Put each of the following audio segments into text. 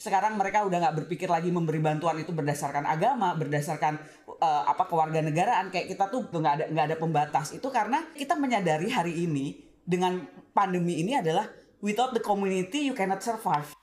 sekarang mereka udah nggak berpikir lagi memberi bantuan itu berdasarkan agama, berdasarkan uh, apa kewarganegaraan kayak kita tuh nggak ada nggak ada pembatas itu karena kita menyadari hari ini dengan pandemi ini adalah without the community you cannot survive.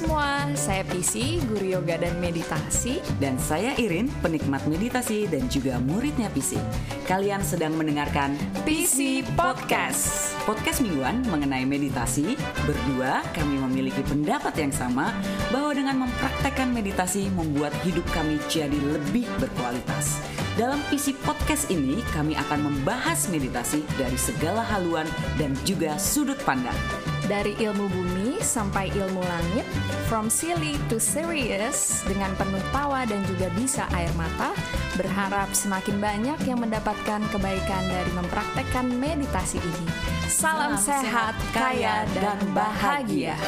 Semua, saya PC, guru yoga dan meditasi. Dan saya Irin, penikmat meditasi dan juga muridnya PC. Kalian sedang mendengarkan PC Podcast. Podcast mingguan mengenai meditasi. Berdua, kami memiliki pendapat yang sama bahwa dengan mempraktekkan meditasi membuat hidup kami jadi lebih berkualitas. Dalam PC Podcast ini, kami akan membahas meditasi dari segala haluan dan juga sudut pandang. Dari ilmu bumi sampai ilmu langit, from silly to serious, dengan penuh tawa dan juga bisa air mata, berharap semakin banyak yang mendapatkan kebaikan dari mempraktekkan meditasi ini. Salam, Salam sehat, kaya, dan bahagia.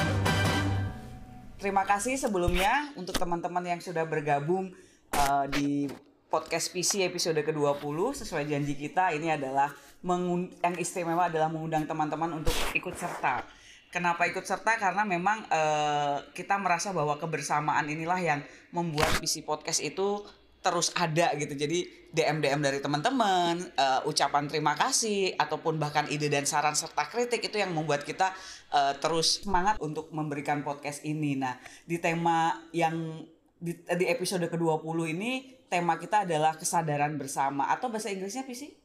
Terima kasih sebelumnya untuk teman-teman yang sudah bergabung uh, di podcast PC episode ke-20 sesuai janji kita ini adalah yang istimewa adalah mengundang teman-teman untuk ikut serta Kenapa ikut serta? Karena memang uh, kita merasa bahwa kebersamaan inilah yang membuat visi podcast itu terus ada gitu. Jadi DM DM dari teman-teman, uh, ucapan terima kasih ataupun bahkan ide dan saran serta kritik itu yang membuat kita uh, terus semangat untuk memberikan podcast ini. Nah, di tema yang di, di episode ke-20 ini tema kita adalah kesadaran bersama atau bahasa Inggrisnya sih?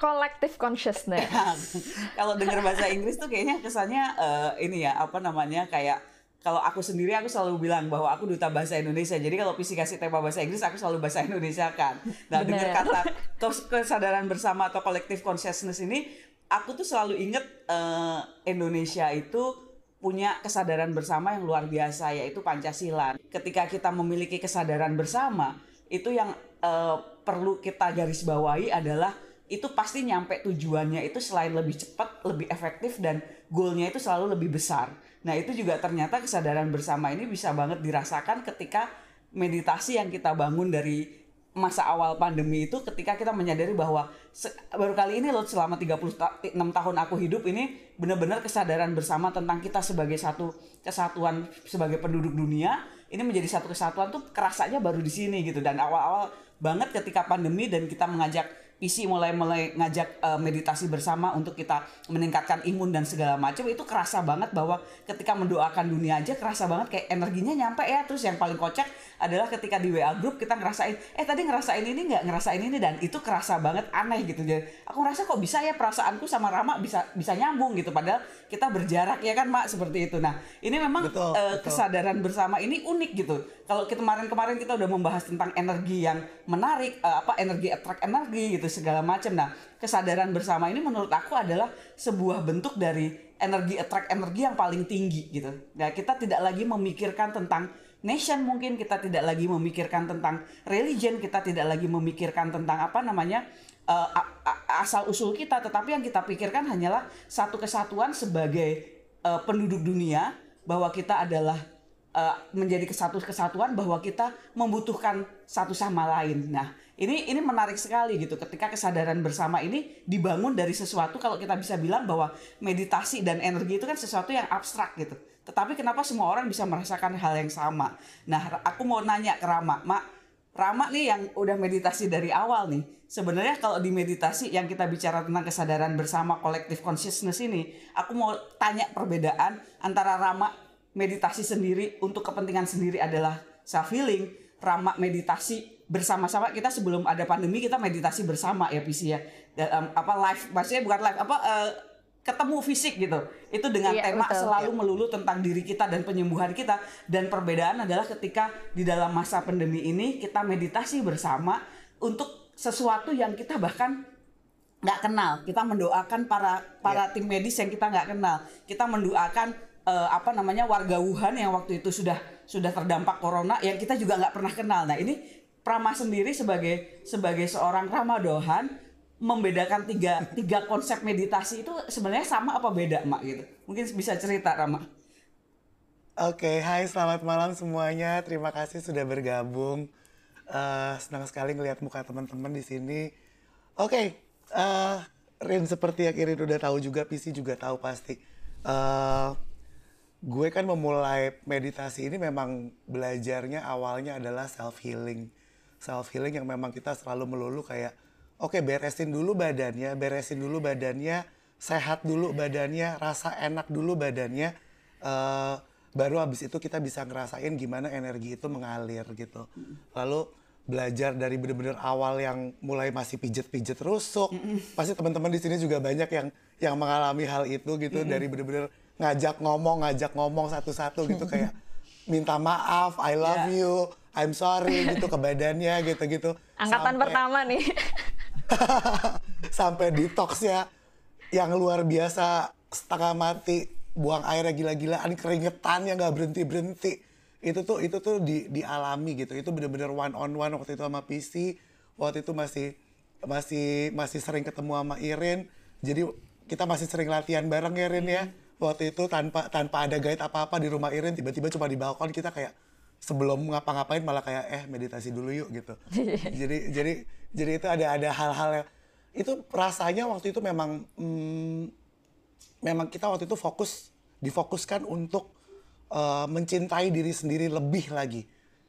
Collective consciousness. kalau dengar bahasa Inggris tuh kayaknya kesannya uh, ini ya apa namanya kayak kalau aku sendiri aku selalu bilang bahwa aku duta bahasa Indonesia. Jadi kalau visi kasih tema bahasa Inggris aku selalu bahasa Indonesia kan. Nah, dengar kata kesadaran bersama atau collective consciousness ini aku tuh selalu inget uh, Indonesia itu punya kesadaran bersama yang luar biasa yaitu Pancasila. Ketika kita memiliki kesadaran bersama, itu yang uh, perlu kita garis bawahi adalah itu pasti nyampe tujuannya itu selain lebih cepat, lebih efektif dan goalnya itu selalu lebih besar. Nah itu juga ternyata kesadaran bersama ini bisa banget dirasakan ketika meditasi yang kita bangun dari masa awal pandemi itu ketika kita menyadari bahwa baru kali ini loh selama 36 tahun aku hidup ini benar-benar kesadaran bersama tentang kita sebagai satu kesatuan sebagai penduduk dunia ini menjadi satu kesatuan tuh kerasanya baru di sini gitu dan awal-awal banget ketika pandemi dan kita mengajak PC mulai mulai ngajak uh, meditasi bersama untuk kita meningkatkan imun dan segala macam itu kerasa banget bahwa ketika mendoakan dunia aja kerasa banget kayak energinya nyampe ya. Terus yang paling kocak adalah ketika di WA grup kita ngerasain eh tadi ngerasain ini nggak? Ngerasain ini. Dan itu kerasa banget aneh gitu. Jadi aku ngerasa kok bisa ya perasaanku sama Rama bisa bisa nyambung gitu. Padahal kita berjarak ya kan Mak? Seperti itu. Nah ini memang betul, uh, betul. kesadaran bersama ini unik gitu. Kalau kemarin-kemarin kita udah membahas tentang energi yang menarik uh, apa energi attract energi gitu segala macam. Nah, kesadaran bersama ini menurut aku adalah sebuah bentuk dari energi attract energi yang paling tinggi gitu. Nah, kita tidak lagi memikirkan tentang nation mungkin kita tidak lagi memikirkan tentang religion, kita tidak lagi memikirkan tentang apa namanya uh, asal usul kita, tetapi yang kita pikirkan hanyalah satu kesatuan sebagai uh, penduduk dunia bahwa kita adalah uh, menjadi kesatu kesatuan bahwa kita membutuhkan satu sama lain. Nah, ini ini menarik sekali gitu ketika kesadaran bersama ini dibangun dari sesuatu kalau kita bisa bilang bahwa meditasi dan energi itu kan sesuatu yang abstrak gitu. Tetapi kenapa semua orang bisa merasakan hal yang sama? Nah aku mau nanya ke Rama. Mak Rama nih yang udah meditasi dari awal nih sebenarnya kalau di meditasi yang kita bicara tentang kesadaran bersama collective consciousness ini aku mau tanya perbedaan antara Rama meditasi sendiri untuk kepentingan sendiri adalah self healing Rama meditasi bersama-sama kita sebelum ada pandemi kita meditasi bersama ya PC ya. Um, apa live maksudnya bukan live apa uh, ketemu fisik gitu. Itu dengan iya, tema betul. selalu melulu tentang diri kita dan penyembuhan kita. Dan perbedaan adalah ketika di dalam masa pandemi ini kita meditasi bersama untuk sesuatu yang kita bahkan nggak kenal. Kita mendoakan para para yeah. tim medis yang kita nggak kenal. Kita mendoakan uh, apa namanya warga Wuhan yang waktu itu sudah sudah terdampak corona yang kita juga nggak pernah kenal. Nah ini Prama sendiri sebagai sebagai seorang Ramadohan membedakan tiga tiga konsep meditasi itu sebenarnya sama apa beda mak gitu mungkin bisa cerita Rama Oke, okay, hai selamat malam semuanya. Terima kasih sudah bergabung. Uh, senang sekali ngelihat muka teman-teman di sini. Oke, okay, uh, eh, Rin seperti yang Irin udah tahu juga, PC juga tahu pasti. Uh, gue kan memulai meditasi ini memang belajarnya awalnya adalah self healing self healing yang memang kita selalu melulu kayak oke beresin dulu badannya beresin dulu badannya sehat dulu badannya rasa enak dulu badannya eh, baru habis itu kita bisa ngerasain gimana energi itu mengalir gitu. Lalu belajar dari bener-bener awal yang mulai masih pijet-pijet rusuk. Pasti teman-teman di sini juga banyak yang yang mengalami hal itu gitu dari bener-bener ngajak ngomong ngajak ngomong satu-satu gitu kayak minta maaf I love Ya. you I'm sorry gitu ke badannya gitu-gitu. Angkatan Sampai- pertama nih. sampai detox ya yang luar biasa. Setengah mati buang airnya gila-gilaan keringetan yang nggak berhenti berhenti itu tuh itu tuh di, dialami gitu. Itu bener-bener one on one waktu itu sama PC waktu itu masih masih masih sering ketemu sama Irin. Jadi kita masih sering latihan bareng ya Irin ya. Waktu itu tanpa tanpa ada guide apa-apa di rumah Irin tiba-tiba cuma di balkon kita kayak sebelum ngapa-ngapain malah kayak eh meditasi dulu yuk gitu. Jadi jadi jadi itu ada ada hal-hal yang itu rasanya waktu itu memang hmm, memang kita waktu itu fokus difokuskan untuk uh, mencintai diri sendiri lebih lagi.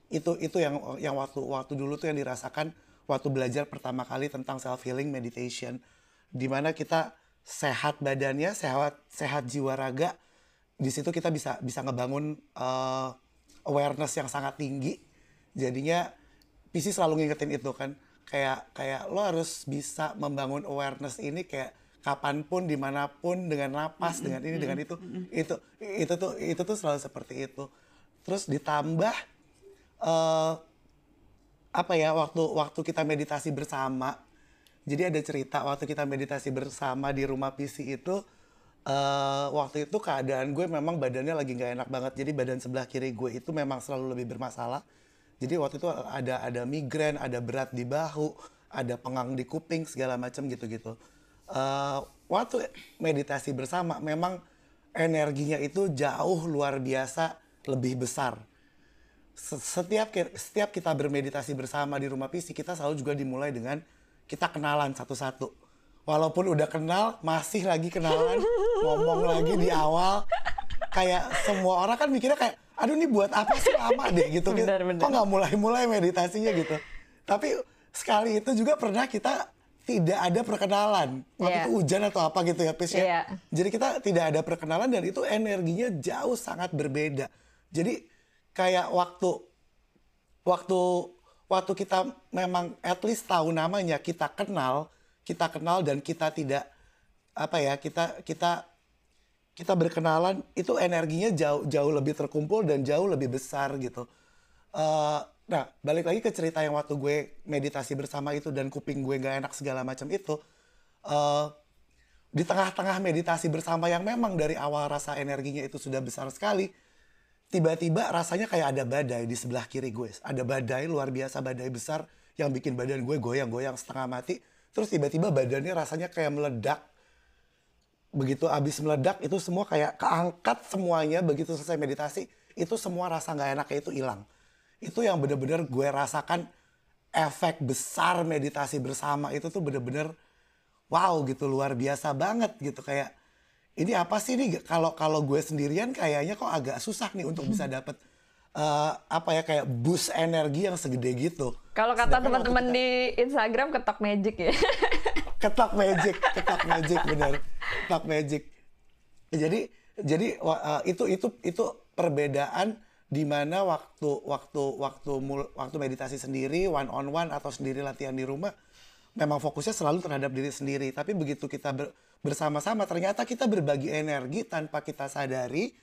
Itu itu yang yang waktu waktu dulu tuh yang dirasakan waktu belajar pertama kali tentang self healing meditation. Di mana kita sehat badannya sehat sehat jiwa raga di situ kita bisa bisa ngebangun uh, awareness yang sangat tinggi jadinya PC selalu ngingetin itu kan. Kayak kayak lo harus bisa membangun awareness ini kayak kapan pun di mana pun dengan napas dengan ini dengan itu. itu itu tuh itu tuh selalu seperti itu. Terus ditambah eh apa ya waktu waktu kita meditasi bersama. Jadi ada cerita waktu kita meditasi bersama di rumah PC itu eh waktu itu keadaan gue memang badannya lagi nggak enak banget. Jadi badan sebelah kiri gue itu memang selalu lebih bermasalah. Jadi waktu itu ada ada migrain ada berat di bahu ada pengang di kuping segala macam gitu-gitu. Eh, waktu meditasi bersama memang energinya itu jauh luar biasa lebih besar. Se- setiap setiap kita bermeditasi bersama di rumah PC kita selalu juga dimulai dengan kita kenalan satu-satu walaupun udah kenal masih lagi kenalan ngomong lagi di awal kayak semua orang kan mikirnya kayak aduh ini buat apa sih lama deh gitu Benar, benar. kok nggak mulai-mulai meditasinya gitu tapi sekali itu juga pernah kita tidak ada perkenalan waktu Iya. itu hujan atau apa gitu ya Pis ya Iya. jadi kita tidak ada perkenalan dan itu energinya jauh sangat berbeda. Jadi kayak waktu waktu waktu kita memang at least tahu namanya, kita kenal, kita kenal dan kita tidak apa ya, kita kita kita berkenalan itu energinya jauh jauh lebih terkumpul dan jauh lebih besar gitu. Eh, nah balik lagi ke cerita yang waktu gue meditasi bersama itu dan kuping gue nggak enak segala macam itu. eh di tengah-tengah meditasi bersama yang memang dari awal rasa energinya itu sudah besar sekali, tiba-tiba rasanya kayak ada badai di sebelah kiri gue. Ada badai luar biasa, badai besar yang bikin badan gue goyang-goyang setengah mati. Terus tiba-tiba badannya rasanya kayak meledak. Begitu abis meledak itu semua kayak keangkat semuanya begitu selesai meditasi. Itu semua rasa nggak enaknya itu hilang. Itu yang bener-bener gue rasakan efek besar meditasi bersama itu tuh bener-bener wow gitu luar biasa banget gitu kayak ini apa sih nih kalau kalau gue sendirian kayaknya kok agak susah nih untuk bisa dapet eh, apa ya kayak boost energi yang segede gitu. Kalau kata teman-teman kita- di Instagram ketok magic ya. ketok magic, ketok magic bener, ketok magic. Jadi jadi eh, itu itu itu perbedaan di mana waktu waktu waktu mul- waktu meditasi sendiri one on one atau sendiri latihan di rumah memang fokusnya selalu terhadap diri sendiri. Tapi begitu kita ber- bersama-sama ternyata kita berbagi energi tanpa kita sadari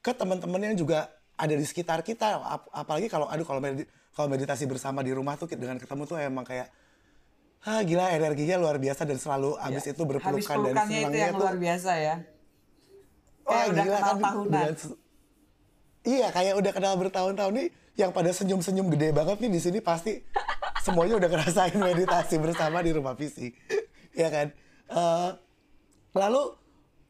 ke teman-teman yang juga ada di sekitar kita. Ap- apalagi kalau aduh kalau medi- kalau meditasi bersama di rumah tuh dengan ketemu tuh emang kayak ah gila energinya luar biasa dan selalu abis itu Habis berpelukan dan pelukannya itu senangnya yang tuh luar biasa ya. Kayak udah gila kan tahunan. dengan iya kayak udah kenal bertahun-tahun nih yang pada senyum-senyum gede banget nih di sini pasti semuanya udah ngerasain meditasi bersama di rumah visi ya kan Eh, lalu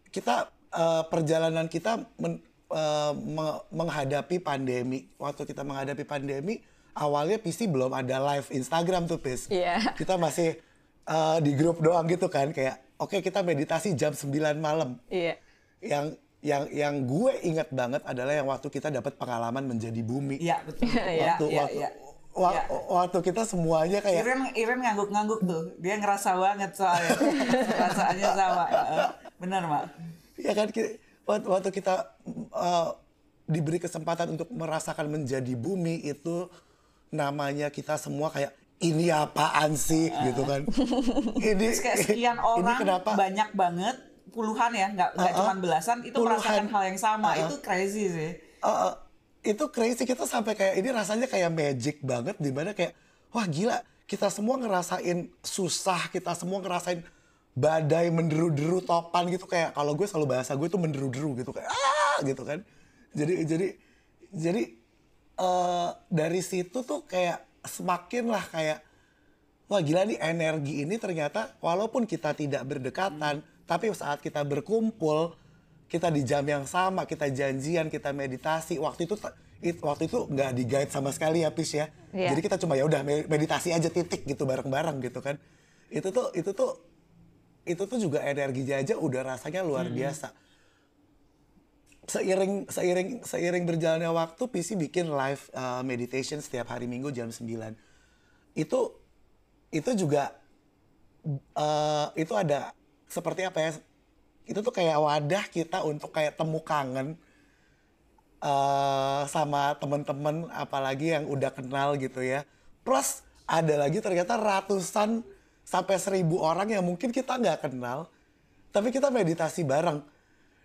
kita eh, perjalanan kita men- eh, me- menghadapi pandemi waktu kita menghadapi pandemi awalnya PC belum ada live Instagram tuh Pis Iya. kita masih eh, di grup doang gitu kan kayak oke kita meditasi jam 9 malam Iya. yang yang yang gue ingat banget adalah yang waktu kita dapat pengalaman menjadi bumi. Iya betul. Iya, waktu iya, waktu, iya. wa- Iya. waktu kita semuanya kayak Iren Iren ngangguk-ngangguk tuh. Dia ngerasa banget soalnya. Perasaannya sama. Heeh. Benar, Mak. ya kan ki- waktu, waktu kita uh, diberi kesempatan untuk merasakan menjadi bumi itu namanya kita semua kayak ini apaan sih gitu kan. ini kayak sekian ini orang kenapa banyak banget puluhan ya nggak nggak Uh-uh. cuma belasan itu Puluhan. merasakan hal yang sama Uh-uh. itu crazy sih Uh, uh, itu crazy kita sampai kayak ini rasanya kayak magic banget di mana kayak wah gila kita semua ngerasain susah kita semua ngerasain badai menderu-deru topan gitu. Kayak kalau gue selalu bahasa gue tuh menderu-deru gitu kayak ah gitu kan. Jadi jadi jadi eh, dari situ tuh kayak semakin lah kayak wah gila nih energi ini ternyata walaupun kita tidak berdekatan tapi saat kita berkumpul kita di jam yang sama kita janjian kita meditasi. Waktu itu it- waktu itu nggak di guide sama sekali ya Pis ya. Iya. jadi kita cuma ya udah me- meditasi aja titik gitu bareng-bareng gitu kan. Itu tuh itu tuh itu tuh juga energinya aja udah rasanya luar biasa. Seiring seiring seiring berjalannya waktu PC bikin live uh, meditation setiap hari Minggu jam 9 itu itu juga eh, itu ada seperti apa ya itu tuh kayak wadah kita untuk kayak temu kangen eh sama temen-temen apalagi yang udah kenal gitu ya. Plus ada lagi ternyata ratusan sampai seribu orang yang mungkin kita nggak kenal tapi kita meditasi bareng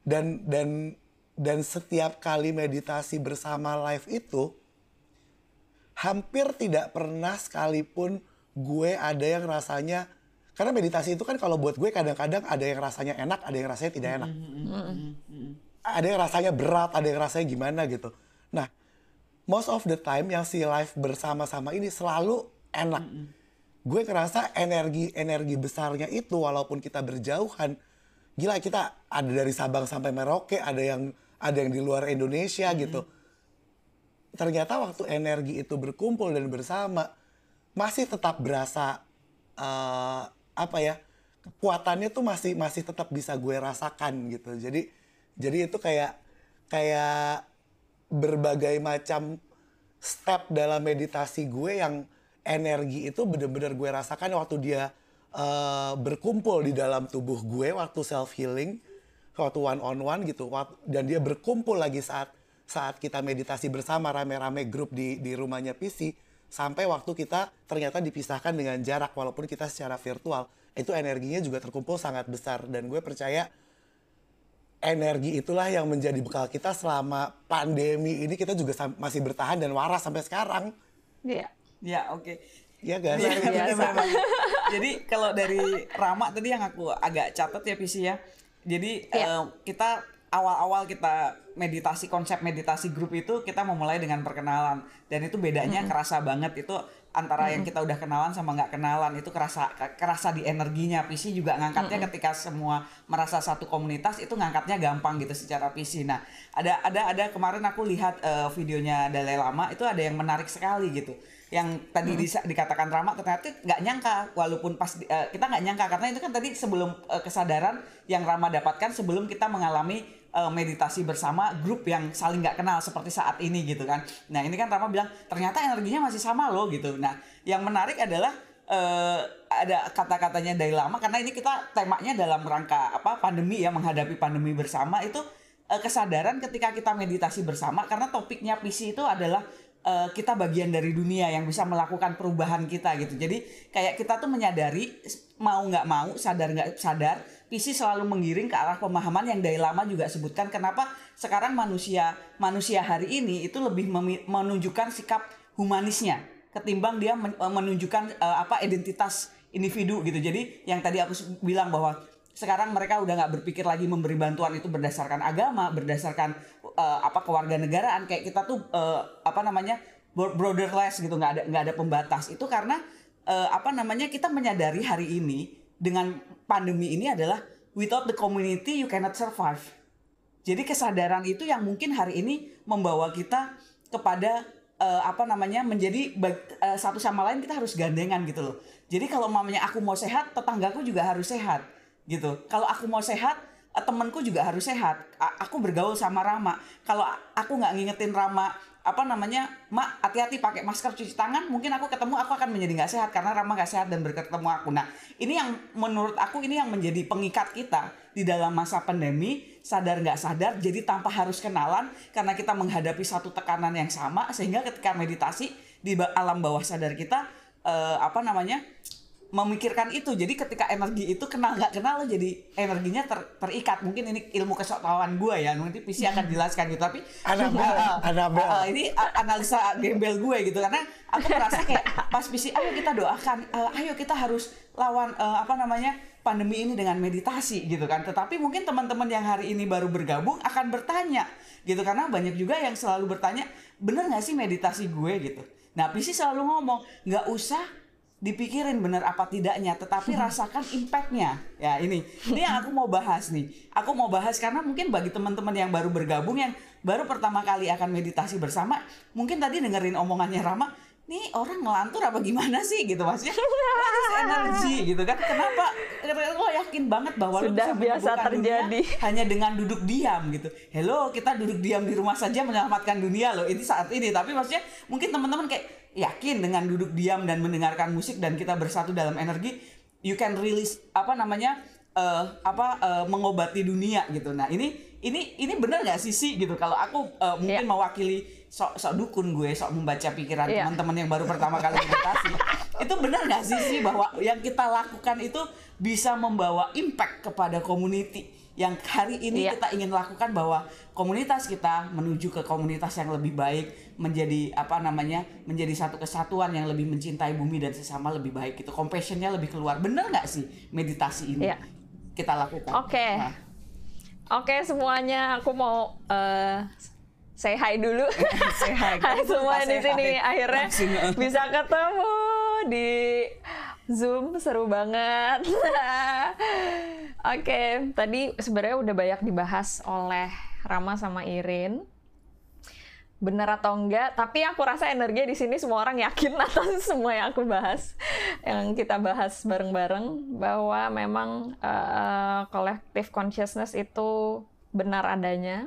dan dan dan setiap kali meditasi bersama live itu hampir tidak pernah sekalipun gue ada yang rasanya karena meditasi itu kan kalau buat gue kadang-kadang ada yang rasanya enak, ada yang rasanya tidak enak. Ada yang rasanya berat, ada yang rasanya gimana gitu. Nah, most of the time yang si live bersama-sama ini selalu enak. Gue ngerasa energi-energi besarnya itu walaupun kita berjauhan, gila kita ada dari Sabang sampai Merauke, ada yang ada yang di luar Indonesia gitu. Ternyata waktu energi itu berkumpul dan bersama masih tetap berasa eh, apa ya kekuatannya tuh masih masih tetap bisa gue rasakan gitu. Jadi jadi itu kayak kayak berbagai macam step dalam meditasi gue yang energi itu bener-bener gue rasakan waktu dia eh, berkumpul di dalam tubuh gue waktu self healing waktu one on one gitu dan dia berkumpul lagi saat saat kita meditasi bersama rame-rame grup di di rumahnya PC sampai waktu kita ternyata dipisahkan dengan jarak walaupun kita secara virtual itu energinya juga terkumpul sangat besar dan gue percaya energi itulah yang menjadi bekal kita selama pandemi ini kita juga masih bertahan dan waras sampai sekarang Iya. Ya oke ya guys Iya, Luar biasa. benar, benar. Jadi kalau dari Rama tadi yang aku agak catat ya PC ya. Jadi Iya. eh, kita awal-awal kita meditasi konsep meditasi grup itu kita memulai dengan perkenalan dan itu bedanya kerasa banget itu antara yang kita udah kenalan sama nggak kenalan itu kerasa kerasa di energinya. PC juga ngangkatnya ketika semua merasa satu komunitas itu ngangkatnya gampang gitu secara PC. Nah ada ada ada kemarin aku lihat eh, videonya Dalai Lama itu ada yang menarik sekali gitu. Yang tadi disa- dikatakan Rama ternyata nggak nyangka walaupun pas di- eh, kita nggak nyangka karena itu kan tadi sebelum eh, kesadaran yang Rama dapatkan sebelum kita mengalami eh, meditasi bersama grup yang saling nggak kenal seperti saat ini gitu kan nah ini kan Rama bilang ternyata energinya masih sama loh gitu nah yang menarik adalah eh, ada kata-katanya dari lama karena ini kita temanya dalam rangka apa pandemi ya menghadapi pandemi bersama itu eh, kesadaran ketika kita meditasi bersama karena topiknya PC itu adalah kita bagian dari dunia yang bisa melakukan perubahan kita gitu. Jadi kayak kita tuh menyadari mau nggak mau, sadar nggak sadar, PC selalu menggiring ke arah pemahaman yang dari lama juga sebutkan. Kenapa sekarang manusia manusia hari ini itu lebih menunjukkan sikap humanisnya ketimbang dia eh, menunjukkan eh, apa identitas individu gitu. Jadi yang tadi aku bilang bahwa sekarang mereka udah nggak berpikir lagi memberi bantuan itu berdasarkan agama, berdasarkan eh, apa kewarganegaraan. Kayak kita tuh eh, apa namanya borderless gitu nggak ada nggak ada pembatas. Itu karena eh, apa namanya kita menyadari hari ini dengan pandemi ini adalah without the community you cannot survive. Jadi kesadaran itu yang mungkin hari ini membawa kita kepada eh, apa namanya menjadi eh, satu sama lain kita harus gandengan gitu loh. Jadi kalau mamanya aku mau sehat, tetanggaku juga harus sehat gitu. Kalau aku mau sehat, eh, temenku juga harus sehat. Aku bergaul sama Rama. Kalau aku nggak ngingetin Rama apa namanya, mak hati-hati pakai masker cuci tangan, mungkin aku ketemu aku akan menjadi nggak sehat karena Rama nggak sehat dan berketemu aku. Nah ini yang menurut aku ini yang menjadi pengikat kita di dalam masa pandemi sadar nggak sadar jadi tanpa harus kenalan karena kita menghadapi satu tekanan yang sama sehingga ketika meditasi di alam bawah sadar kita eh, apa namanya memikirkan itu. Jadi ketika energi itu kenal nggak kenal lo jadi energinya ter- terikat. Mungkin ini ilmu kesoktawan gue ya nanti PC akan jelaskan gitu. Tapi Anabel, eh, Anabel. eh, ini analisa gembel gue gitu. Karena aku merasa kayak pas PC ayo kita doakan eh, ayo kita harus lawan eh, apa namanya pandemi ini dengan meditasi gitu kan. Tetapi mungkin teman-teman yang hari ini baru bergabung akan bertanya gitu. Karena banyak juga yang selalu bertanya bener nggak sih meditasi gue? gitu. Nah PC selalu ngomong nggak usah dipikirin bener apa tidaknya tetapi rasakan impactnya. Ya ini. Ini yang aku mau bahas nih. Aku mau bahas karena mungkin bagi teman-teman yang baru bergabung yang baru pertama kali akan meditasi bersama mungkin tadi dengerin omongannya Rama nih orang ngelantur apa gimana sih? Gitu maksudnya what is energy? Gitu kan. Kenapa? Lo yakin banget bahwa lo Sudah bisa biasa terjadi. hanya dengan duduk diam gitu. Hello kita duduk diam di rumah saja menyelamatkan dunia loh ini saat ini. Tapi maksudnya mungkin teman-teman kayak yakin dengan duduk diam dan mendengarkan musik dan kita bersatu dalam energi you can release apa namanya eh, apa eh, mengobati dunia gitu. Nah ini ini ini benar nggak sih sih gitu. Kalau aku eh, mungkin Iya. mewakili sok sok dukun gue sok membaca pikiran Iya. teman-teman yang baru pertama kali meditasi itu benar nggak sih sih bahwa yang kita lakukan itu bisa membawa impact kepada community yang hari ini Iya. kita ingin lakukan bahwa komunitas kita menuju ke komunitas yang lebih baik menjadi apa namanya menjadi satu kesatuan yang lebih mencintai bumi dan sesama lebih baik itu compassionnya lebih keluar bener nggak sih meditasi ini Iya. kita lakukan Oke. Nah, Oke semuanya, aku mau eh, say hi dulu. Say hi. Hai semua di sini hi. akhirnya Langsung, bisa ketemu di Zoom seru banget. Oke, tadi sebenarnya udah banyak dibahas oleh Rama sama Irin. Bener atau enggak, tapi aku rasa energi di sini semua orang yakin atas semua yang aku bahas, yang kita bahas bareng-bareng bahwa memang eh, collective consciousness itu benar adanya.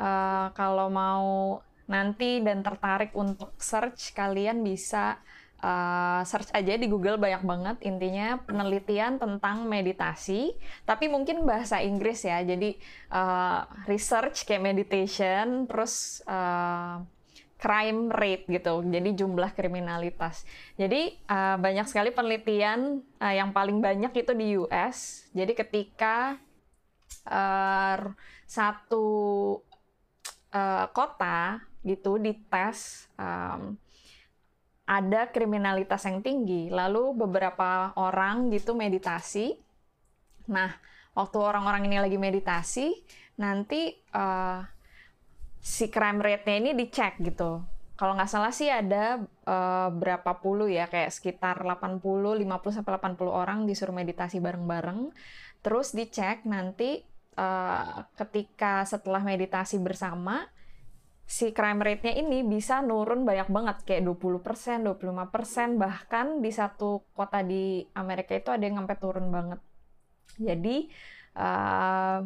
Eh, kalau mau nanti dan tertarik untuk search, kalian bisa uh, search aja di Google banyak banget intinya penelitian tentang meditasi tapi mungkin bahasa Inggris ya. Jadi uh, research kayak meditation terus uh, crime rate gitu. Jadi jumlah kriminalitas. Jadi uh, banyak sekali penelitian uh, yang paling banyak itu di US jadi ketika uh, satu uh, kota gitu dites um, ada kriminalitas yang tinggi, lalu beberapa orang gitu meditasi. Nah, waktu orang-orang ini lagi meditasi, nanti uh, si crime rate-nya ini dicek gitu. Kalau nggak salah sih ada uh, berapa puluh ya, kayak sekitar 80, 50 sampai 80 orang disuruh meditasi bareng-bareng. Terus dicek nanti uh, ketika setelah meditasi bersama si crime rate-nya ini bisa nurun banyak banget kayak 20%, 25% bahkan di satu kota di Amerika itu ada yang sampai turun banget. Jadi uh,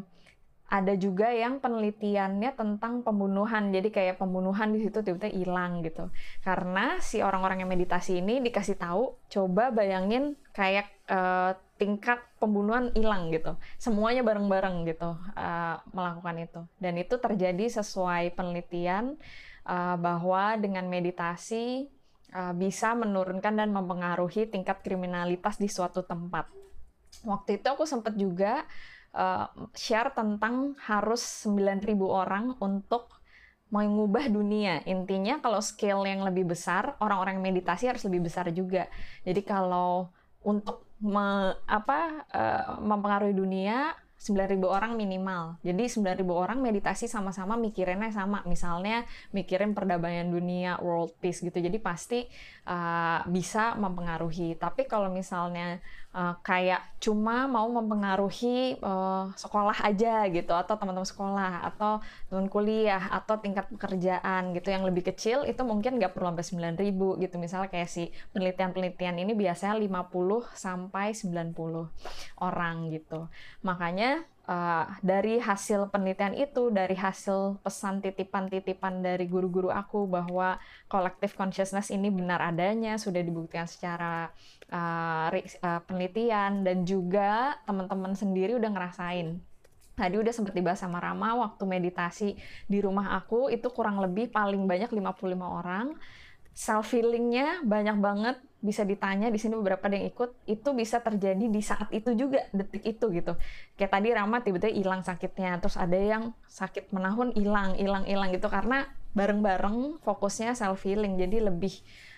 ada juga yang penelitiannya tentang pembunuhan. Jadi kayak pembunuhan di situ tiba-tiba hilang gitu. Karena si orang-orang yang meditasi ini dikasih tahu, coba bayangin kayak uh, tingkat pembunuhan hilang gitu. Semuanya bareng-bareng gitu uh, melakukan itu. Dan itu terjadi sesuai penelitian uh, bahwa dengan meditasi uh, bisa menurunkan dan mempengaruhi tingkat kriminalitas di suatu tempat. Waktu itu aku sempat juga uh, share tentang harus 9.000 orang untuk mengubah dunia. Intinya kalau scale yang lebih besar, orang-orang meditasi harus lebih besar juga. Jadi kalau untuk me, apa uh, mempengaruhi dunia 9.000 orang minimal. Jadi 9.000 orang meditasi sama-sama mikirinnya sama. Misalnya mikirin perdamaian dunia, world peace gitu. Jadi pasti uh, bisa mempengaruhi. Tapi kalau misalnya uh, kayak cuma mau mempengaruhi uh, sekolah aja gitu atau teman-teman sekolah atau teman kuliah atau tingkat pekerjaan gitu yang lebih kecil itu mungkin nggak perlu sampai 9.000 gitu. Misalnya kayak si penelitian-penelitian ini biasanya 50 sampai 90 orang gitu. Makanya uh, dari hasil penelitian itu, dari hasil pesan titipan-titipan dari guru-guru aku bahwa collective consciousness ini benar adanya, sudah dibuktikan secara uh, uh, penelitian dan juga teman-teman sendiri udah ngerasain. Tadi udah sempat dibahas sama Rama waktu meditasi di rumah aku itu kurang lebih paling banyak 55 orang. Self healingnya banyak banget bisa ditanya di sini beberapa yang ikut itu bisa terjadi di saat itu juga detik itu gitu. Kayak tadi Rama tiba-tiba hilang sakitnya terus ada yang sakit menahun hilang hilang hilang gitu. Karena bareng-bareng fokusnya self healing jadi lebih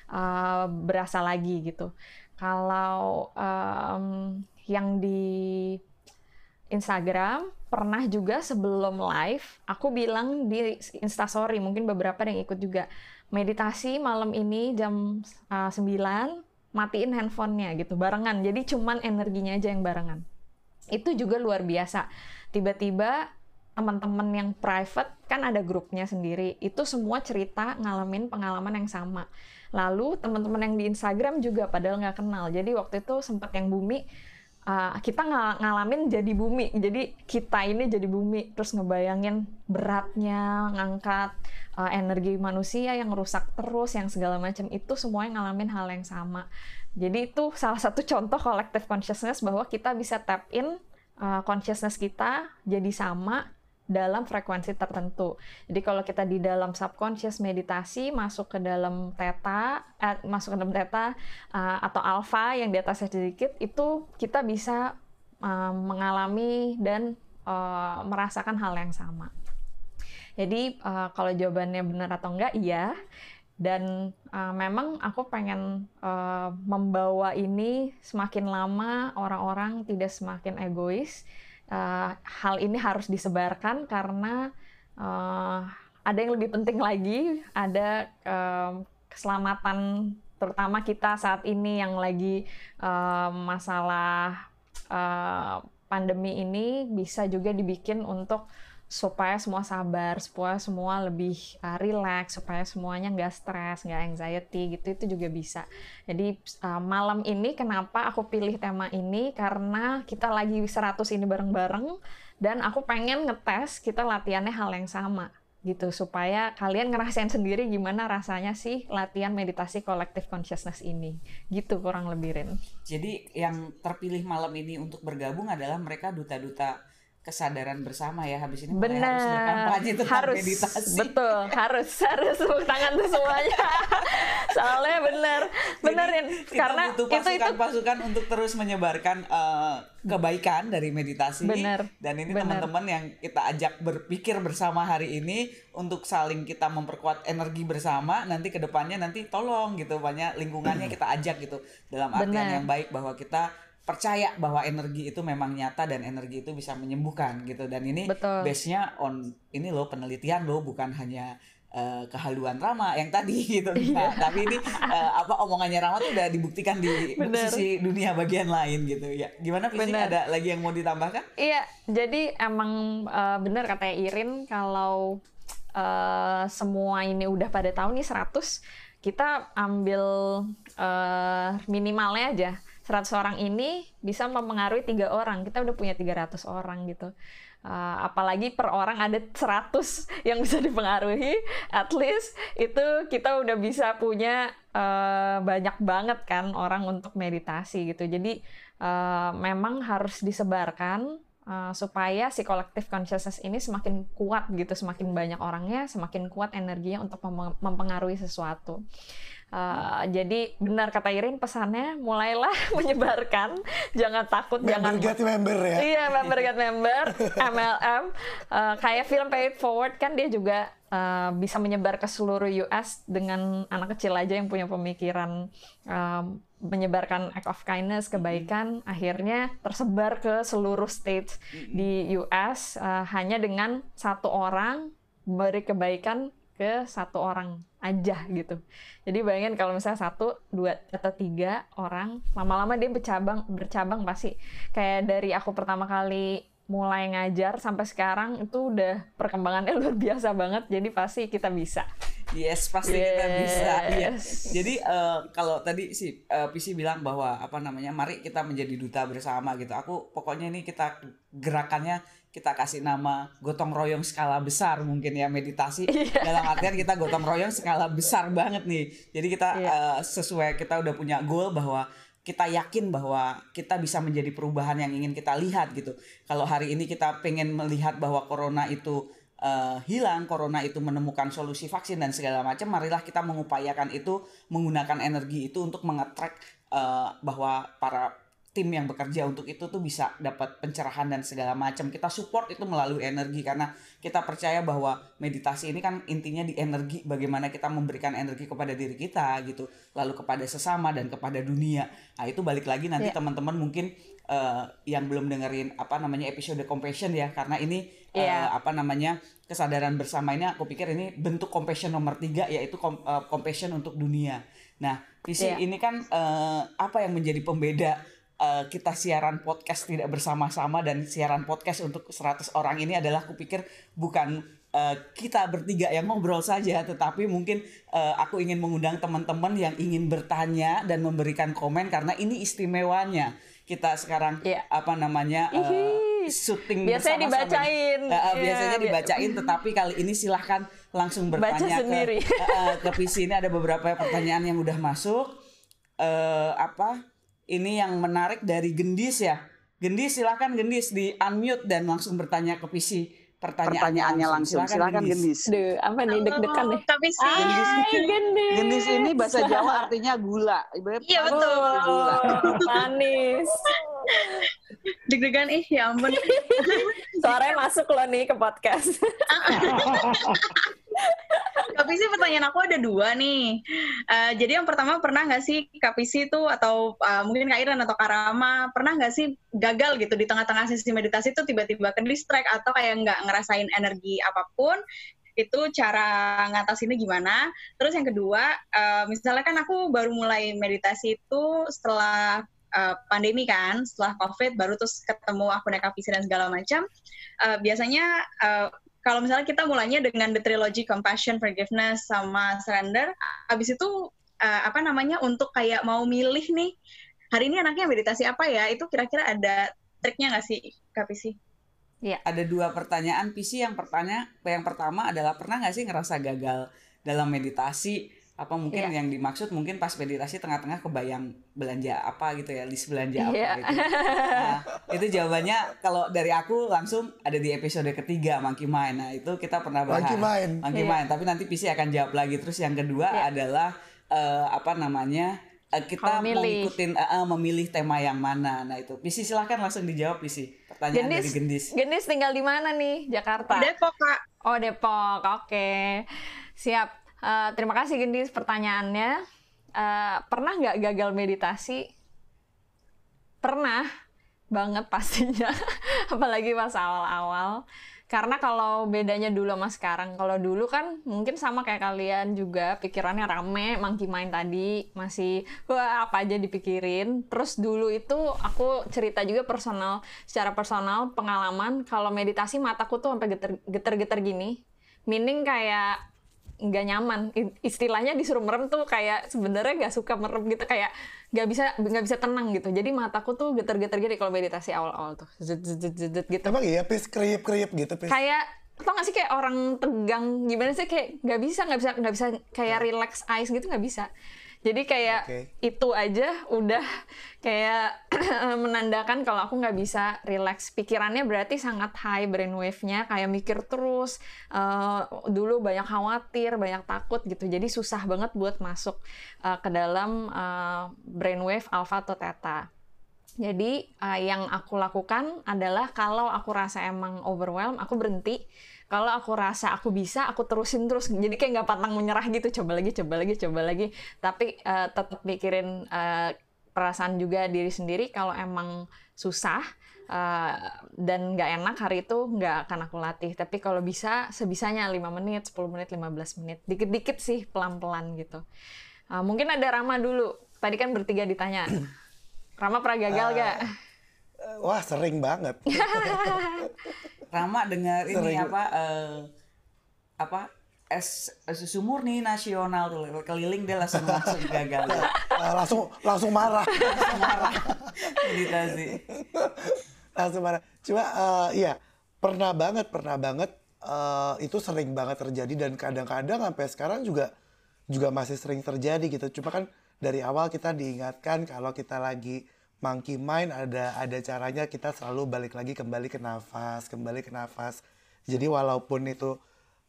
uh, berasa lagi gitu. Kalau um, yang di Instagram pernah juga sebelum live aku bilang di Instastory mungkin beberapa yang ikut juga meditasi malam ini jam uh, 9 matiin handphonenya gitu barengan. Jadi cuman energinya aja yang barengan. Itu juga luar biasa. Tiba-tiba teman-teman yang private kan ada grupnya sendiri itu semua cerita ngalamin pengalaman yang sama. Lalu teman-teman yang di Instagram juga padahal nggak kenal. Jadi waktu itu sempat yang bumi uh, kita ng ngalamin jadi bumi. Jadi kita ini jadi bumi. Terus ngebayangin beratnya ngangkat uh, energi manusia yang rusak terus yang segala macam. Itu semuanya ngalamin hal yang sama. Jadi itu salah satu contoh collective consciousness bahwa kita bisa tap in uh, consciousness kita jadi sama dalam frekuensi tertentu. Jadi kalau kita di dalam subconscious meditasi masuk ke dalam theta, eh, masuk ke dalam theta uh, atau alpha yang di atasnya sedikit, itu kita bisa uh, mengalami dan uh, merasakan hal yang sama. Jadi uh, kalau jawabannya benar atau enggak, iya. Dan uh, memang aku pengen uh, membawa ini semakin lama orang-orang tidak semakin egois uh, hal ini harus disebarkan karena uh, ada yang lebih penting lagi, ada uh, keselamatan terutama kita saat ini yang lagi uh, masalah uh, pandemi ini bisa juga dibikin untuk supaya semua sabar, supaya semua lebih uh, relax, supaya semuanya nggak stres, nggak anxiety gitu itu juga bisa. Jadi uh, malam ini kenapa aku pilih tema ini karena kita lagi 100 ini bareng-bareng dan aku pengen ngetes kita latihannya hal yang sama gitu supaya kalian ngerasain sendiri gimana rasanya sih latihan meditasi collective consciousness ini gitu kurang lebih Rin. Jadi yang terpilih malam ini untuk bergabung adalah mereka duta-duta kesadaran bersama ya habis ini Bener. harus berkampanye tentang harus, meditasi. Betul, harus harus tepuk tangan tuh semuanya. Soalnya bener, benerin karena butuh pasukan, itu itu pasukan untuk terus menyebarkan uh, kebaikan dari meditasi. Bener. Dan ini teman-teman yang kita ajak berpikir bersama hari ini untuk saling kita memperkuat energi bersama. Nanti ke depannya nanti tolong gitu banyak lingkungannya kita ajak gitu dalam artian bener. yang baik bahwa kita percaya bahwa energi itu memang nyata dan energi itu bisa menyembuhkan gitu. Dan ini base-nya on ini loh penelitian loh bukan hanya uh, kehaluan Rama yang tadi gitu. Nah, tapi ini uh, apa omongannya Rama tuh udah dibuktikan di Bener. sisi dunia bagian lain gitu. Ya gimana Pisi ada lagi yang mau ditambahkan? Iya jadi emang uh, bener katanya Irin kalau uh, semua ini udah pada tahun nih 100 kita ambil uh, minimalnya aja 100 orang ini bisa mempengaruhi tiga orang. Kita udah punya 300 orang gitu. Uh, apalagi per orang ada 100 yang bisa dipengaruhi, at least itu kita udah bisa punya uh, banyak banget kan orang untuk meditasi gitu. Jadi uh, memang harus disebarkan uh, supaya si collective consciousness ini semakin kuat gitu, semakin banyak orangnya, semakin kuat energinya untuk mempengaruhi sesuatu. Uh, jadi benar kata Irin pesannya mulailah menyebarkan. Jangan takut member jangan get member ya. Iya member get member MLM uh, eh, kayak film Pay It Forward kan dia juga uh, bisa menyebar ke seluruh US dengan anak kecil aja yang punya pemikiran um, menyebarkan act of kindness kebaikan mm-hmm. akhirnya tersebar ke seluruh states mm-hmm. di US uh, hanya dengan satu orang beri kebaikan ke satu orang aja gitu. Jadi bayangin kalau misalnya satu, dua atau tiga orang, lama-lama dia bercabang, bercabang pasti. Kayak dari aku pertama kali mulai ngajar sampai sekarang itu udah perkembangannya luar biasa banget. Jadi pasti kita bisa. Yes, pasti kita Yes. bisa. Iya. Jadi eh, kalau tadi si eh, PC bilang bahwa apa namanya, mari kita menjadi duta bersama gitu. Aku pokoknya ini kita gerakannya kita kasih nama gotong royong skala besar mungkin ya meditasi dalam artian kita gotong royong skala besar banget nih. Jadi kita eh, sesuai kita udah punya goal bahwa kita yakin bahwa kita bisa menjadi perubahan yang ingin kita lihat gitu. Kalau hari ini kita pengen melihat bahwa corona itu eh, hilang, corona itu menemukan solusi vaksin dan segala macam, marilah kita mengupayakan itu menggunakan energi itu untuk mengetrack eh, bahwa para tim yang bekerja untuk itu tuh bisa dapat pencerahan dan segala macam. Kita support itu melalui energi karena kita percaya bahwa meditasi ini kan intinya di energi bagaimana kita memberikan energi kepada diri kita gitu, lalu kepada sesama dan kepada dunia. Nah, itu balik lagi nanti teman-teman mungkin eh, yang belum dengerin apa namanya episode compassion ya karena ini eh, Iya. apa namanya kesadaran bersama ini aku pikir ini bentuk compassion nomor tiga yaitu kom- eh, compassion untuk dunia. Nah, visi Iya. ini kan eh, apa yang menjadi pembeda eh, kita siaran podcast tidak bersama-sama dan siaran podcast untuk 100 orang ini adalah aku pikir bukan eh, kita bertiga yang ngobrol saja tetapi mungkin eh, aku ingin mengundang teman-teman yang ingin bertanya dan memberikan komen karena ini istimewanya kita sekarang Iya. apa namanya eh, syuting Biasanya bersama-sama. dibacain. Eh, eh, biasanya bi- dibacain tetapi kali ini silahkan langsung Baca bertanya sendiri. ke eh, ke PC ini ada beberapa pertanyaan yang udah masuk eh apa ini yang menarik dari Gendis ya Gendis silahkan Gendis di unmute dan langsung bertanya ke PC pertanyaannya, langsung. Silakan, Gendis. Duh, apa nih deg-degan nih? Tapi sih, Hai, gendis. Gendis ini bahasa Jawa artinya gula. Iya, betul. Gula. Manis. Deg-degan ih ya ampun. Suaranya masuk loh nih ke podcast. Tapi sih pertanyaan aku ada dua nih. Eh, jadi yang pertama pernah nggak sih Kapisi itu atau eh, mungkin Kak Iran atau Kak Rama pernah nggak sih gagal gitu di tengah-tengah sesi meditasi itu tiba-tiba ke distract atau kayak nggak ngerasain energi apa pun itu cara ngatasinnya gimana? Terus yang kedua, eh, misalnya kan aku baru mulai meditasi itu setelah eh, pandemi kan, setelah COVID baru terus ketemu aku naik Kapisi dan segala macam. Eh, biasanya eh, kalau misalnya kita mulainya dengan the trilogy compassion, forgiveness, sama surrender, habis itu uh, apa namanya untuk kayak mau milih nih hari ini anaknya meditasi apa ya? Itu kira-kira ada triknya nggak sih, Kak Pisi? ada dua pertanyaan PC yang pertanya yang pertama adalah pernah nggak sih ngerasa gagal dalam meditasi apa mungkin Iya. yang dimaksud mungkin pas meditasi tengah-tengah kebayang belanja apa gitu ya list belanja apa Iya. gitu nah itu jawabannya kalau dari aku langsung ada di episode ketiga Monkey Mind nah itu kita pernah bahas Monkey Mind. Monkey Iya. Mind tapi nanti PC akan jawab lagi terus yang kedua Iya. adalah eh, apa namanya eh, kita mau ikutin eh, eh, memilih tema yang mana nah itu PC silahkan langsung dijawab PC pertanyaan dari Gendis Gendis tinggal di mana nih? Jakarta. Depok, Kak. Oh Depok, oke. Siap. Eh, terima kasih Gendis pertanyaannya. Eh, pernah nggak gagal meditasi? Pernah banget pastinya. Apalagi pas awal-awal. Karena kalau bedanya dulu sama sekarang, kalau dulu kan mungkin sama kayak kalian juga pikirannya rame, monkey mind tadi masih wah apa aja dipikirin. Terus dulu itu aku cerita juga personal, secara personal pengalaman kalau meditasi mataku tuh sampai geter- geter-geter gini. Meaning kayak nggak nyaman. Istilahnya disuruh merem tuh kayak sebenarnya nggak suka merem gitu kayak nggak bisa nggak bisa tenang gitu. Jadi mataku tuh geter-geter gini kalau meditasi awal-awal tuh. Zet, zet, zet, zet, gitu. Emang iya, Pis? Kriip-kriip gitu, Pis? kayak tau gak sih kayak orang tegang gimana sih kayak nggak bisa nggak bisa nggak bisa kayak relax eyes gitu nggak bisa jadi kayak Oke. itu aja udah kayak menandakan kalau aku nggak bisa relax pikirannya berarti sangat high brainwave-nya kayak mikir terus eh, dulu banyak khawatir banyak takut gitu jadi susah banget buat masuk eh, ke dalam eh, brainwave alpha atau theta jadi eh, yang aku lakukan adalah kalau aku rasa emang overwhelm, aku berhenti. Kalau aku rasa aku bisa, aku terusin terus. Jadi kayak nggak pantang menyerah gitu. Coba lagi, coba lagi, coba lagi. Tapi eh, tetap mikirin eh, perasaan juga diri sendiri. Kalau emang susah eh, dan nggak enak hari itu nggak akan aku latih. Tapi kalau bisa, sebisanya 5 menit, 10 menit, 15 menit. Dikit-dikit sih, pelan-pelan gitu. Eh, mungkin ada Rama dulu. Tadi kan bertiga ditanya. Rama pernah gagal gak? Wah, sering banget. Rama dengar ini apa eh, apa es susu murni nasional tuh keliling dia langsung langsung gagal Uh, langsung langsung marah. langsung marah meditasi langsung marah. Cuma eh, iya pernah banget, pernah banget eh, itu sering banget terjadi dan kadang-kadang sampai sekarang juga juga masih sering terjadi gitu. Cuma kan dari awal kita diingatkan kalau kita lagi monkey mind ada ada caranya kita selalu balik lagi kembali ke nafas, kembali ke nafas. Jadi walaupun itu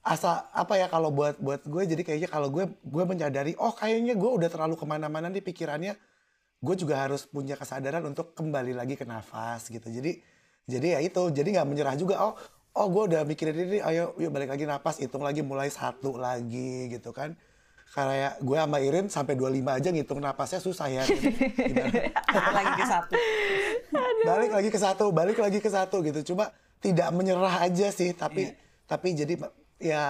asa apa ya kalau buat buat gue jadi kayaknya kalau gue gue menyadari oh kayaknya gue udah terlalu ke mana-mana nih pikirannya gue juga harus punya kesadaran untuk kembali lagi ke nafas gitu jadi jadi ya itu jadi nggak menyerah juga oh oh gue udah mikirin ini ayo yuk balik lagi nafas hitung lagi mulai satu lagi gitu kan karena ya gue sama Irin sampai 25 aja ngitung napasnya susah ya Gimana? lagi ke satu balik lagi ke satu balik lagi ke satu gitu cuma tidak menyerah aja sih tapi Iya. tapi jadi ya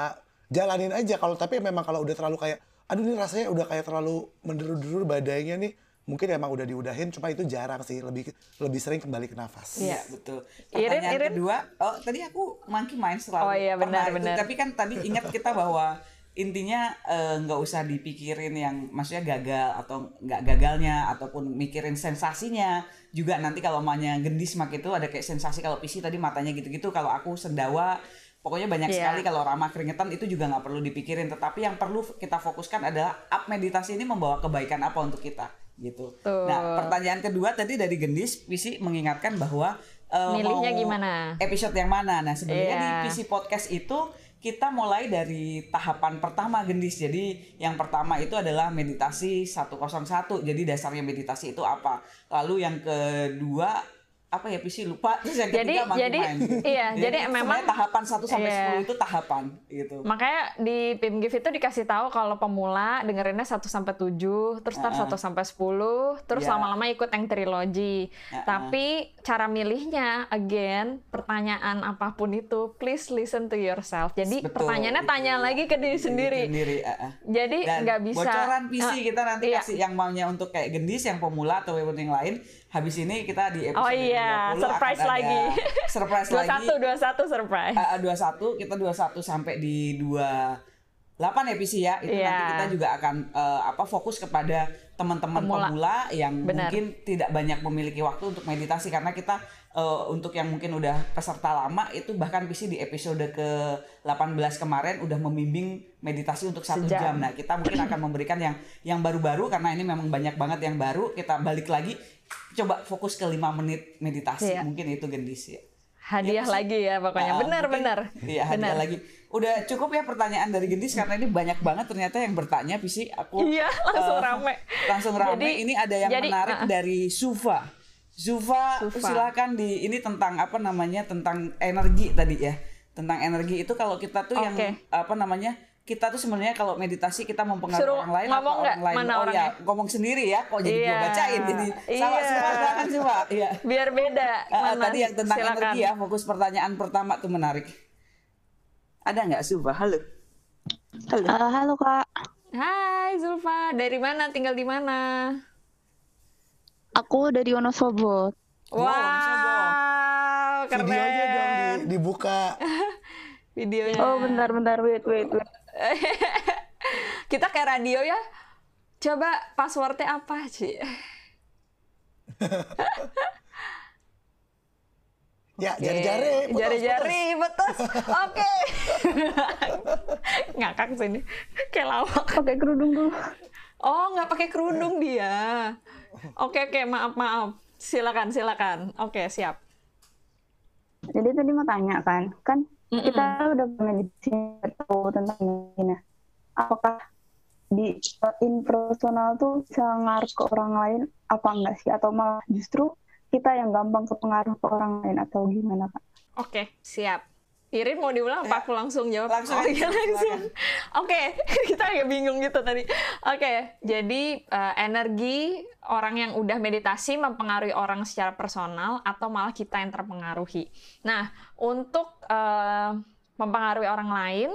jalanin aja kalau tapi memang kalau udah terlalu kayak aduh ini rasanya udah kayak terlalu menderu-deru badainya nih mungkin emang udah diudahin cuma itu jarang sih lebih lebih sering kembali ke nafas Iya. Iya betul. Irin, Pertanyaan Irin. kedua, oh tadi aku monkey mind selalu. Oh iya, benar, pernah itu. benar. Tapi kan tadi ingat kita bahwa intinya eh, nggak usah dipikirin yang maksudnya gagal atau nggak gagalnya ataupun mikirin sensasinya juga nanti kalau mamanya gendis mak itu ada kayak sensasi kalau PC tadi matanya gitu-gitu kalau aku sendawa pokoknya banyak Iya. sekali kalau ramah keringetan itu juga nggak perlu dipikirin tetapi yang perlu kita fokuskan adalah up meditasi ini membawa kebaikan apa untuk kita gitu. Tuh. Nah pertanyaan kedua tadi dari gendis PC mengingatkan bahwa eh, Milihnya mau gimana? episode yang mana. Nah, sebenarnya Iya. di PC Podcast itu kita mulai dari tahapan pertama gendis. Jadi yang pertama itu adalah meditasi 101. Jadi dasarnya meditasi itu apa? Lalu yang kedua apa ya PC lupa terus yang Jadi- ketiga jadi- mind. iya, jadi sebenarnya memang- tahapan 1 sampai Iya. 10 itu tahapan gitu. Makanya di PIMGIF itu dikasih tahu kalau pemula dengerinnya 1 sampai 7, terus ntar 1 sampai 10, terus Ya. lama-lama ikut yang trilogi. Ya, Tapi cara milihnya again pertanyaan apa pun itu please listen to yourself. Jadi Betul, pertanyaannya itu tanya ya. lagi ke diri Diri sendiri. sendiri, ah, ah. Jadi nggak bisa bocoran PC Ah, kita nanti iya. kasih yang maunya untuk kayak gendis yang pemula atau yang lain habis ini kita di episode Oh iya, 20 surprise akan ada lagi. surprise 21 lagi 21 surprise. Uh, 21 kita 21 sampai di 28 episode ya itu Iya. nanti kita juga akan uh, apa fokus kepada teman-teman Pemula. pemula, yang Benar. mungkin tidak banyak memiliki waktu untuk meditasi karena kita uh, untuk yang mungkin udah peserta lama itu bahkan PC di episode ke 18 kemarin udah membimbing meditasi untuk satu Sejam. jam. Nah kita mungkin akan memberikan yang yang baru-baru karena ini memang banyak banget yang baru kita balik lagi coba fokus ke 5 menit meditasi Iya. mungkin itu gendis ya. Hadiah lagi ya pokoknya. Ah, Benar mungkin- benar. Iya, hadiah Benar. lagi. Udah cukup ya pertanyaan dari Gendis karena ini banyak banget ternyata yang bertanya Pisi. Aku Iya, langsung eh, rame. Langsung rame. Jadi- ini ada yang jadi, menarik ah. dari Suva. Zufa, Sufa. silakan di ini tentang apa namanya? tentang energi tadi ya. Tentang energi itu kalau kita tuh yang Oke. apa namanya? Kita tuh sebenarnya kalau meditasi kita mempengaruhi Suruh orang lain ngomong atau nggak? orang lain. Mana oh ya, ngomong sendiri ya. Kok jadi gua Iya. bacain jadi sama Iya. Sufa silakan Sufa. Iya. Biar beda. Mana? tadi yang tentang Silakan. energi ya, fokus pertanyaan pertama tuh menarik. Ada nggak Sufa? Halo. Halo. Eh, halo kak, Hai Zulfa, dari mana? Tinggal di mana? Aku dari Wonosobo. Wow, Wonosobo. keren. videonya dong di- dibuka Videonya. Oh bentar bentar wait wait wait. Kita kayak radio ya. Coba passwordnya apa sih? ya jari-jari Jari-jari, betul. Oke. Ngakak sini. Kayak lawak. Pakai kerudung dulu. Oh, nggak pakai kerudung dia. Oke, oke, maaf, maaf. Silakan, silakan. Oke, siap. Jadi tadi mau tanya kan, kan Mm-mm. kita udah meditasi tahu tentang ini. Nah, apakah di in personal tuh bisa ngaruh ke orang lain apa enggak sih? Atau malah justru kita yang gampang kepengaruh ke orang lain atau gimana kak? Oke, siap. Irin mau diulang apa aku langsung jawab? Langsung oh, aja, iya, langsung. Oke, kita agak bingung gitu tadi. Oke, jadi eh, energi orang yang udah meditasi mempengaruhi orang secara personal atau malah kita yang terpengaruhi. Nah, untuk eh, mempengaruhi orang lain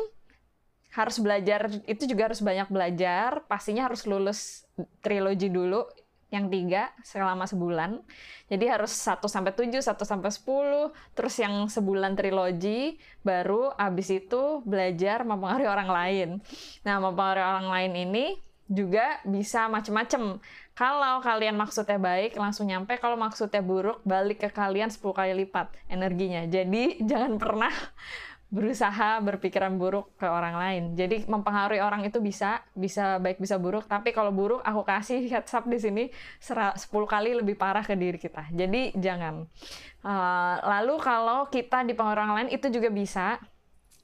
harus belajar itu juga harus banyak belajar. Pastinya harus lulus trilogi dulu yang tiga selama sebulan. Jadi harus 1 sampai 7, 1 sampai 10, terus yang sebulan trilogi, baru abis itu belajar mempengaruhi orang lain. Nah, mempengaruhi orang lain ini juga bisa macem-macem. Kalau kalian maksudnya baik, langsung nyampe. Kalau maksudnya buruk, balik ke kalian 10 kali lipat energinya. Jadi jangan pernah berusaha berpikiran buruk ke orang lain. Jadi mempengaruhi orang itu bisa, bisa baik bisa buruk. Tapi kalau buruk, aku kasih heads up di sini 10 kali lebih parah ke diri kita. Jadi jangan. Uh, lalu kalau kita dipengaruhi orang lain itu juga bisa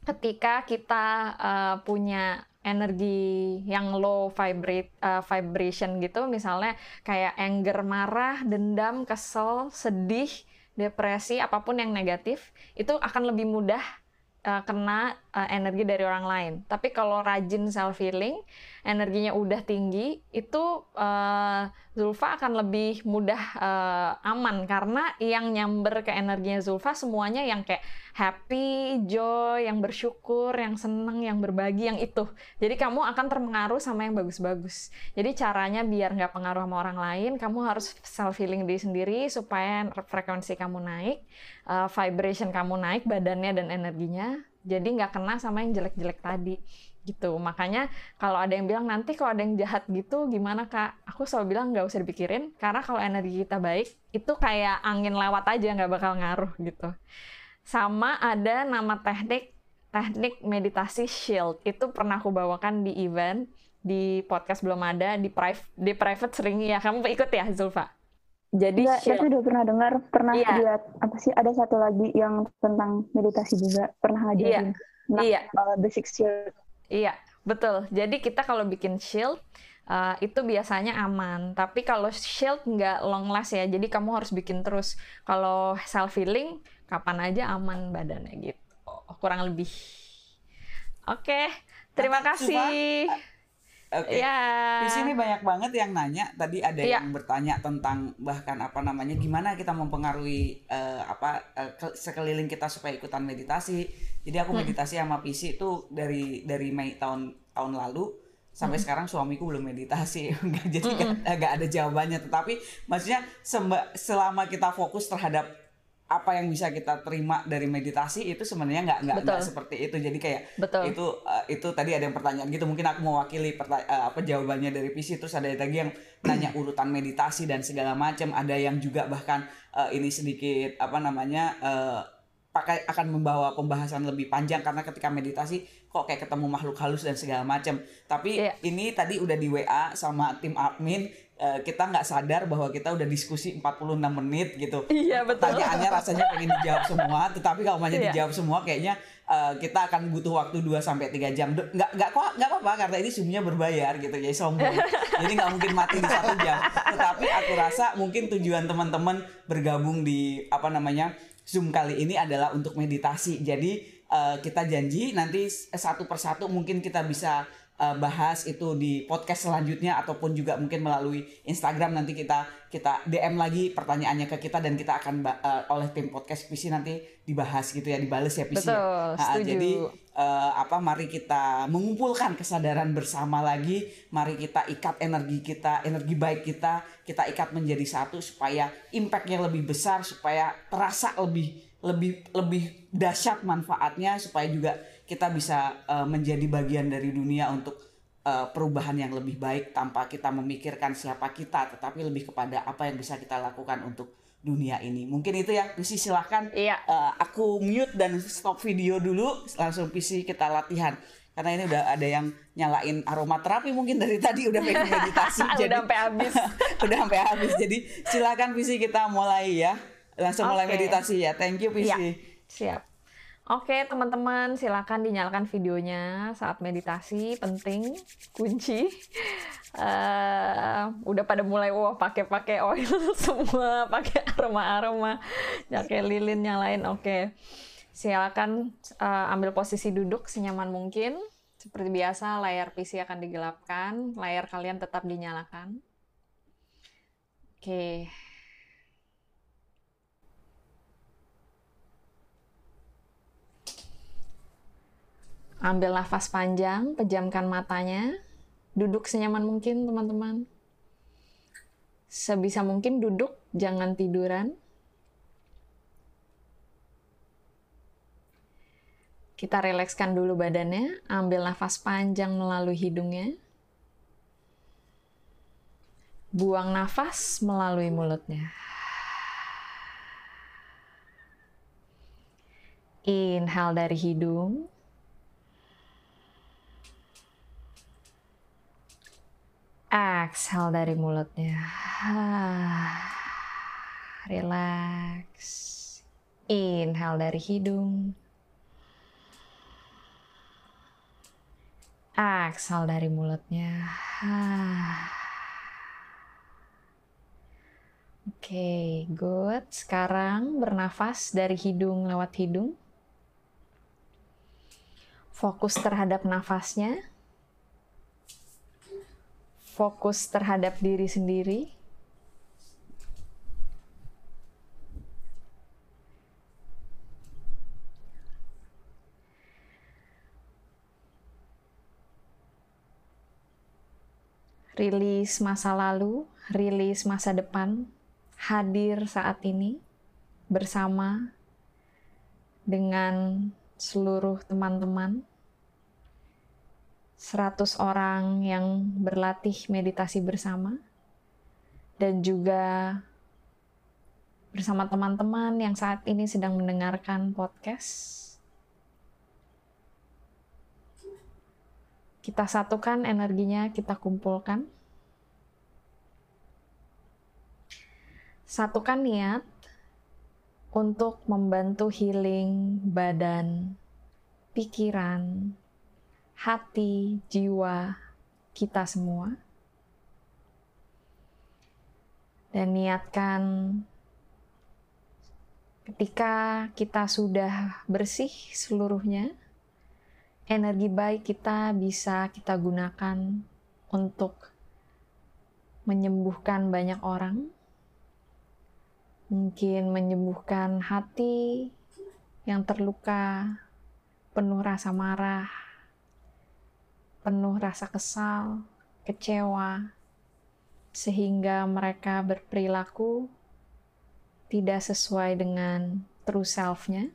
ketika kita uh, punya energi yang low vibrate uh, vibration gitu misalnya kayak anger marah dendam kesel sedih depresi apa pun yang negatif itu akan lebih mudah uh, kena uh, energi dari orang lain. Tapi kalau rajin self healing, energinya udah tinggi, itu uh, Zulfa akan lebih mudah uh, aman karena yang nyamber ke energinya Zulfa semuanya yang kayak happy, joy, yang bersyukur, yang seneng, yang berbagi, yang itu. Jadi kamu akan terpengaruh sama yang bagus-bagus. Jadi caranya biar nggak pengaruh sama orang lain, kamu harus self healing diri sendiri supaya frekuensi kamu naik, uh, vibration kamu naik, badannya dan energinya. Jadi nggak kena sama yang jelek-jelek tadi. Gitu. Makanya kalau ada yang bilang nanti kalau ada yang jahat gitu gimana kak? Aku selalu bilang nggak usah dipikirin karena kalau energi kita baik itu kayak angin lewat aja nggak bakal ngaruh gitu. Sama ada nama teknik teknik meditasi shield. Itu pernah aku bawakan di event di podcast belum ada di private di private sering ya kamu ikut ya Zulfa jadi ya, saya udah pernah dengar pernah iya. lihat apa sih ada satu lagi yang tentang meditasi juga pernah ngajarin iya. Nah, iya. Uh, basic shield Iya, betul. Jadi kita kalau bikin shield uh, itu biasanya aman. Tapi kalau shield nggak long last ya, jadi kamu harus bikin terus. Kalau self healing, kapan aja aman badannya gitu. Kurang lebih. Oke, terima kasih. Oke. Okay. Ya. Di sini banyak banget yang nanya. Tadi ada ya. yang bertanya tentang bahkan apa namanya gimana kita mempengaruhi uh, apa uh, sekeliling kita supaya ikutan meditasi. Jadi aku hmm. meditasi sama PC itu dari dari Mei tahun tahun lalu sampai hmm. sekarang suamiku belum meditasi. Jadi hmm. agak ada jawabannya. Tetapi maksudnya selama kita fokus terhadap apa yang bisa kita terima dari meditasi itu sebenarnya nggak nggak seperti itu. Jadi kayak Betul. itu uh, itu tadi ada yang pertanyaan gitu. Mungkin aku mewakili uh, apa jawabannya dari PC terus ada lagi yang nanya urutan meditasi dan segala macam. Ada yang juga bahkan uh, ini sedikit apa namanya uh, pakai akan membawa pembahasan lebih panjang. Karena ketika meditasi kok kayak ketemu makhluk halus dan segala macam. Tapi yeah. ini tadi udah di WA sama tim admin Eh, kita nggak sadar bahwa kita udah diskusi 46 menit gitu. Iya betul. Pertanyaannya rasanya pengen dijawab semua, tetapi kalau banyak iya. dijawab semua kayaknya uh, kita akan butuh waktu 2 sampai 3 jam. Nggak nggak kok nggak apa-apa karena ini semuanya berbayar gitu ya sombong. Jadi nggak mungkin mati di satu jam. Tetapi aku rasa mungkin tujuan teman-teman bergabung di apa namanya Zoom kali ini adalah untuk meditasi. Jadi uh, kita janji nanti satu persatu mungkin kita bisa uh, bahas itu di podcast selanjutnya ataupun juga mungkin melalui Instagram nanti kita kita DM lagi pertanyaannya ke kita dan kita akan uh, oleh tim podcast PC nanti dibahas gitu ya dibales ya PC. Ya. Betul, ya. Nah, jadi uh, apa mari kita mengumpulkan kesadaran bersama lagi, mari kita ikat energi kita, energi baik kita, kita ikat menjadi satu supaya impactnya lebih besar, supaya terasa lebih lebih lebih dahsyat manfaatnya supaya juga kita bisa uh, menjadi bagian dari dunia untuk uh, perubahan yang lebih baik tanpa kita memikirkan siapa kita tetapi lebih kepada apa yang bisa kita lakukan untuk dunia ini. Mungkin itu ya PC silahkan iya. uh, aku mute dan stop video dulu langsung PC kita latihan. Karena ini udah ada yang nyalain aromaterapi mungkin dari tadi udah pengen meditasi jadi udah sampai habis. Udah sampai habis jadi silakan PC kita mulai ya. Langsung okay. mulai meditasi ya. Thank you PC ya, siap Oke, teman-teman, silakan dinyalakan videonya saat meditasi, penting, kunci. Uh, udah pada mulai wah pakai-pakai oil semua, pakai aroma-aroma, pakai lilin nyalain. Oke. Silakan uh, ambil posisi duduk senyaman mungkin. Seperti biasa, layar PC akan digelapkan, layar kalian tetap dinyalakan. Oke. Ambil nafas panjang, pejamkan matanya. Duduk senyaman mungkin, teman-teman. Sebisa mungkin duduk, jangan tiduran. Kita rilekskan dulu badannya, ambil nafas panjang melalui hidungnya. Buang nafas melalui mulutnya. Inhale dari hidung. Exhale dari mulutnya. Relax. Inhale dari hidung. Exhale dari mulutnya. Oke, okay, good. Sekarang bernafas dari hidung lewat hidung. Fokus terhadap nafasnya fokus terhadap diri sendiri. Rilis masa lalu, rilis masa depan, hadir saat ini bersama dengan seluruh teman-teman 100 orang yang berlatih meditasi bersama dan juga bersama teman-teman yang saat ini sedang mendengarkan podcast. Kita satukan energinya, kita kumpulkan. Satukan niat untuk membantu healing badan, pikiran, hati, jiwa kita semua. Dan niatkan ketika kita sudah bersih seluruhnya, energi baik kita bisa kita gunakan untuk menyembuhkan banyak orang, mungkin menyembuhkan hati yang terluka, penuh rasa marah, penuh rasa kesal, kecewa, sehingga mereka berperilaku tidak sesuai dengan true self-nya.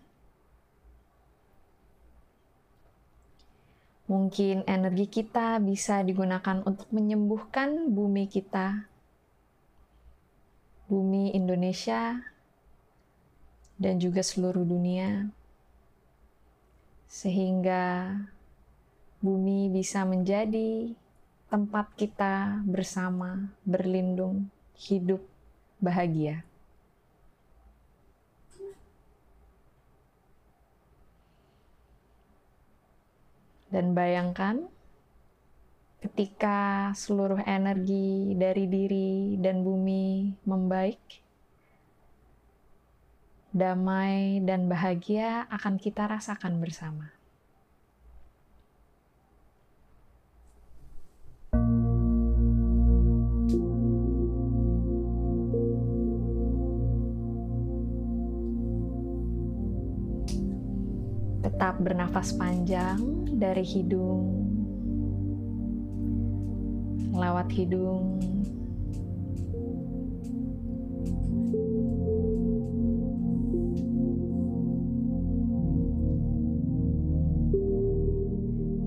Mungkin energi kita bisa digunakan untuk menyembuhkan bumi kita, bumi Indonesia, dan juga seluruh dunia, sehingga bumi bisa menjadi tempat kita bersama, berlindung, hidup bahagia. Dan bayangkan ketika seluruh energi dari diri dan bumi membaik, damai dan bahagia akan kita rasakan bersama. Tetap bernafas panjang dari hidung, lewat hidung.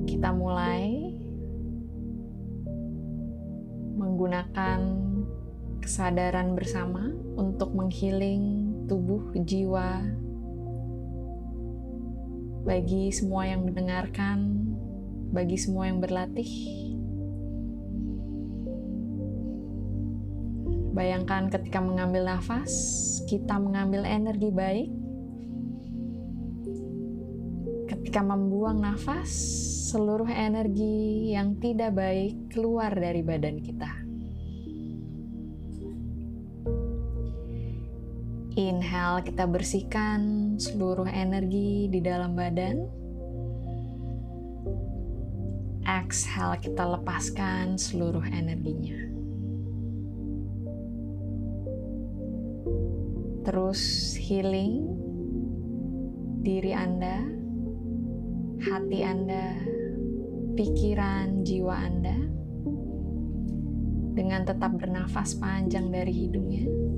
Kita mulai menggunakan kesadaran bersama untuk menghealing tubuh, jiwa, bagi semua yang mendengarkan, bagi semua yang berlatih. Bayangkan ketika mengambil nafas, kita mengambil energi baik. Ketika membuang nafas, seluruh energi yang tidak baik keluar dari badan kita. Inhale, kita bersihkan seluruh energi di dalam badan. Exhale, kita lepaskan seluruh energinya. Terus healing diri Anda, hati Anda, pikiran, jiwa Anda. dengan tetap bernafas panjang dari hidungnya.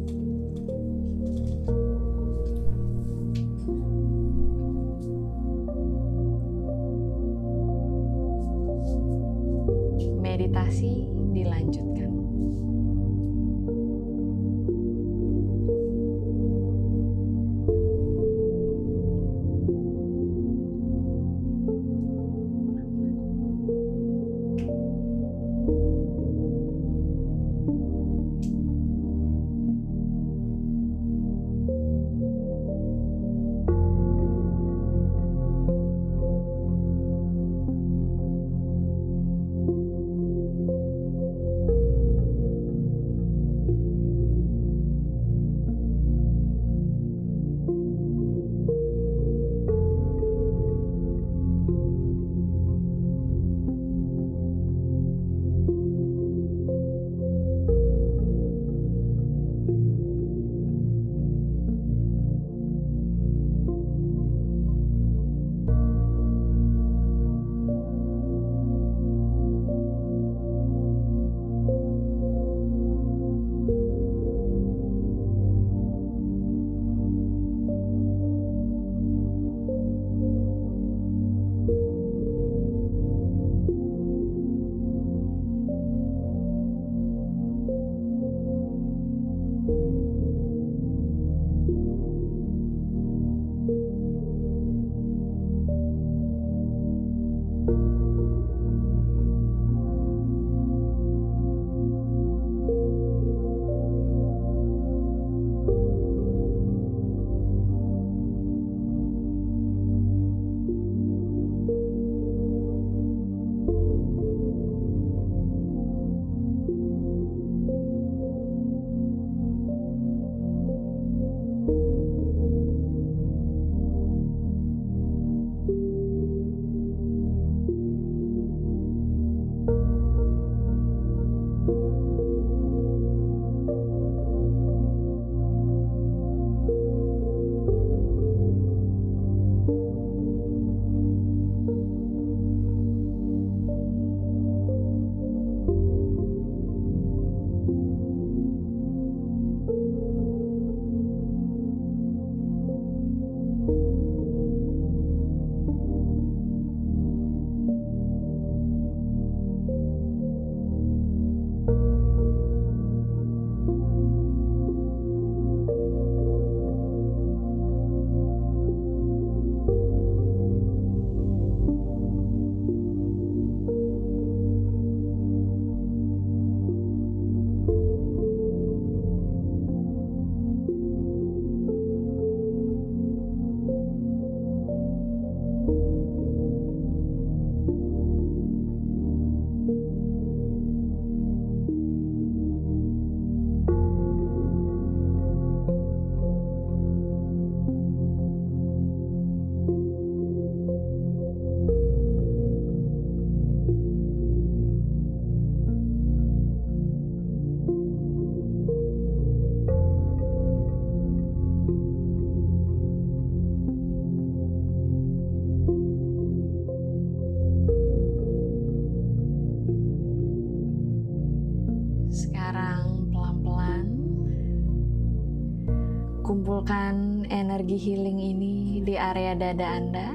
Healing ini di area dada Anda.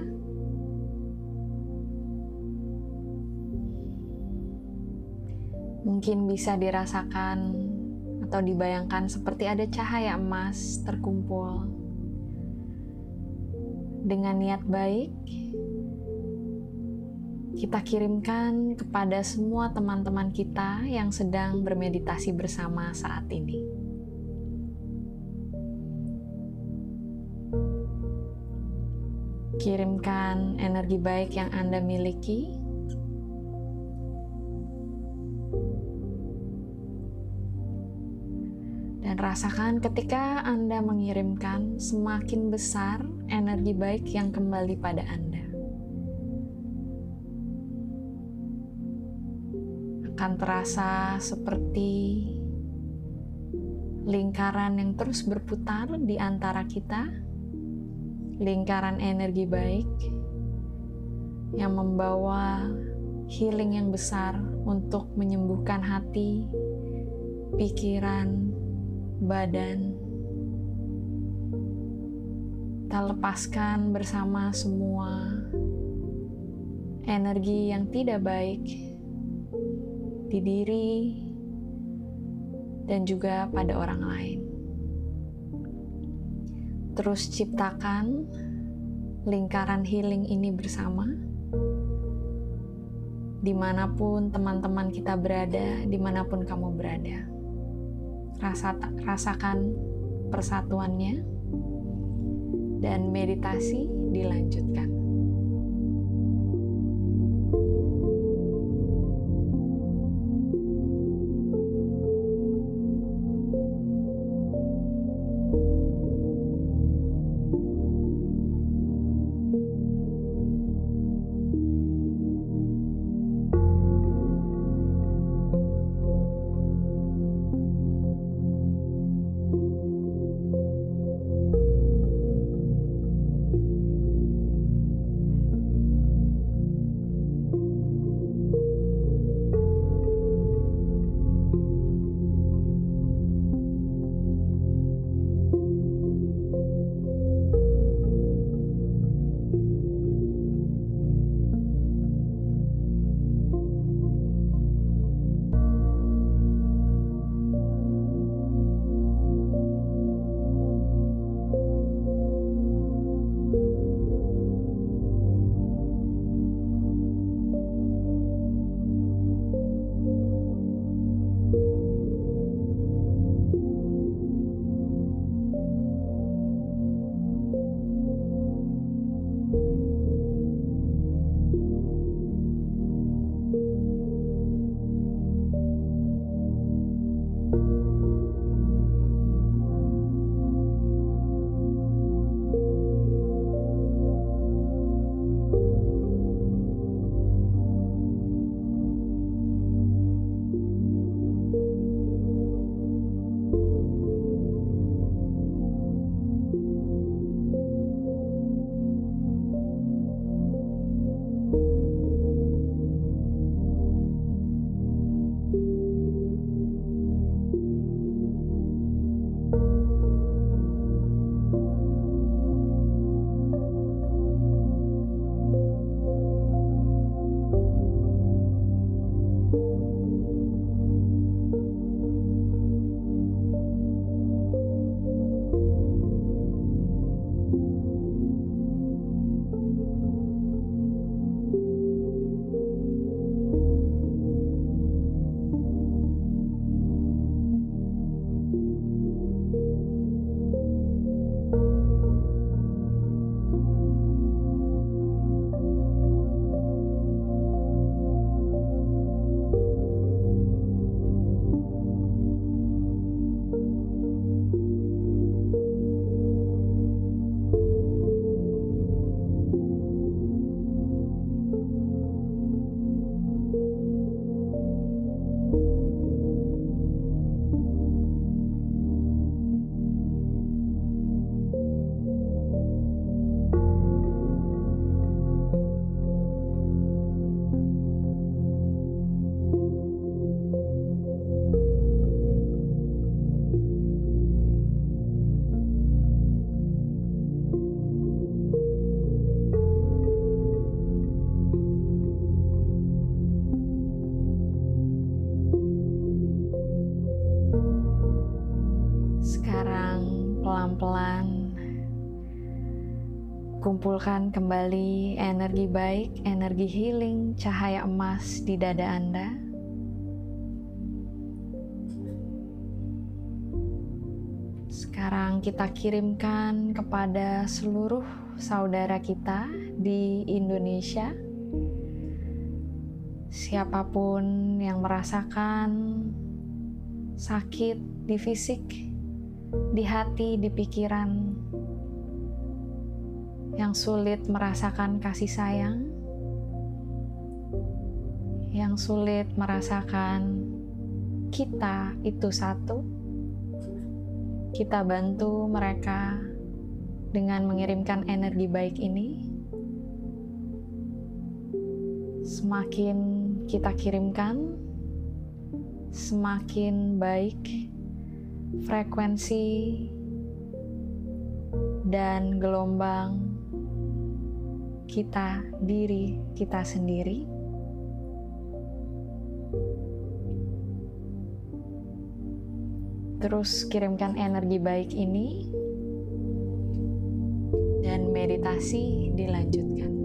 Mungkin bisa dirasakan atau dibayangkan seperti ada cahaya emas terkumpul. Dengan niat baik, kita kirimkan kepada semua teman-teman kita yang sedang bermeditasi bersama saat ini. Kirimkan energi baik yang Anda miliki. Dan rasakan ketika Anda mengirimkan semakin besar energi baik yang kembali pada Anda. Akan terasa seperti lingkaran yang terus berputar di antara kita lingkaran energi baik yang membawa healing yang besar untuk menyembuhkan hati, pikiran, badan. Tak lepaskan bersama semua energi yang tidak baik di diri dan juga pada orang lain. Terus ciptakan lingkaran healing ini bersama di mana pun teman-teman kita berada, di mana pun kamu berada. Rasa, rasakan persatuannya dan meditasi dilanjutkan. Kumpulkan kembali energi baik, energi healing, cahaya emas di dada Anda. Sekarang kita kirimkan kepada seluruh saudara kita di Indonesia. Siapa pun yang merasakan sakit di fisik, di hati, di pikiran, yang sulit merasakan kasih sayang, yang sulit merasakan kita itu satu, kita bantu mereka dengan mengirimkan energi baik ini. Semakin kita kirimkan, semakin baik frekuensi dan gelombang kita, diri kita sendiri. Terus kirimkan energi baik ini dan meditasi dilanjutkan.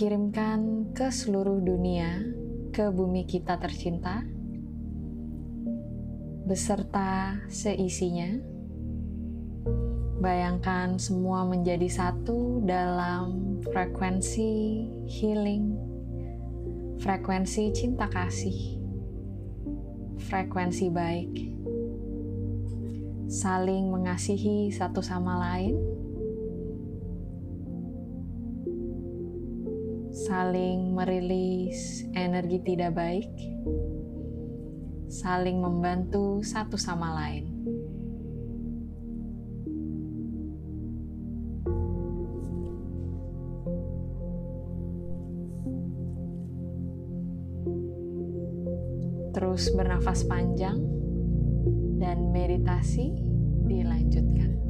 Kirimkan ke seluruh dunia, ke bumi kita tercinta, beserta seisinya. Bayangkan semua menjadi satu dalam frekuensi healing, frekuensi cinta kasih, frekuensi baik saling mengasihi satu sama lain, saling merilis energi tidak baik, saling membantu satu sama lain. Terus bernafas panjang dan meditasi dilanjutkan.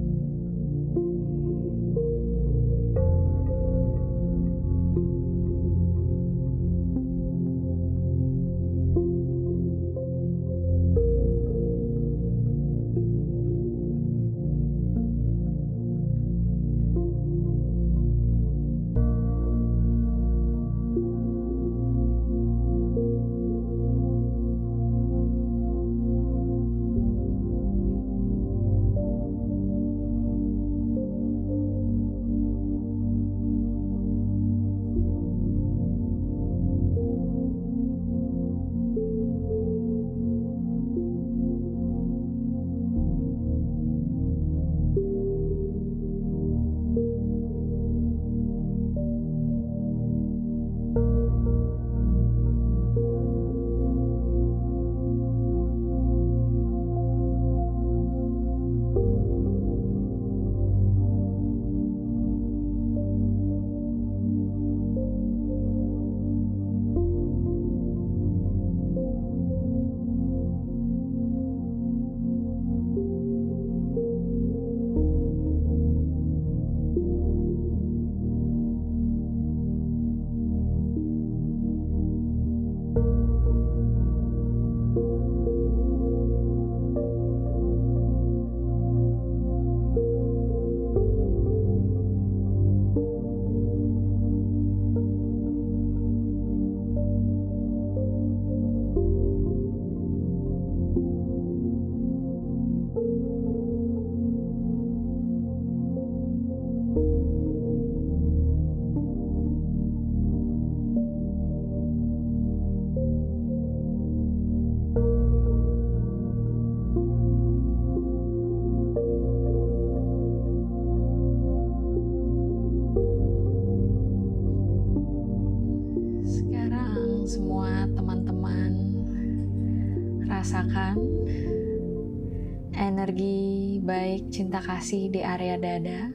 Di area dada.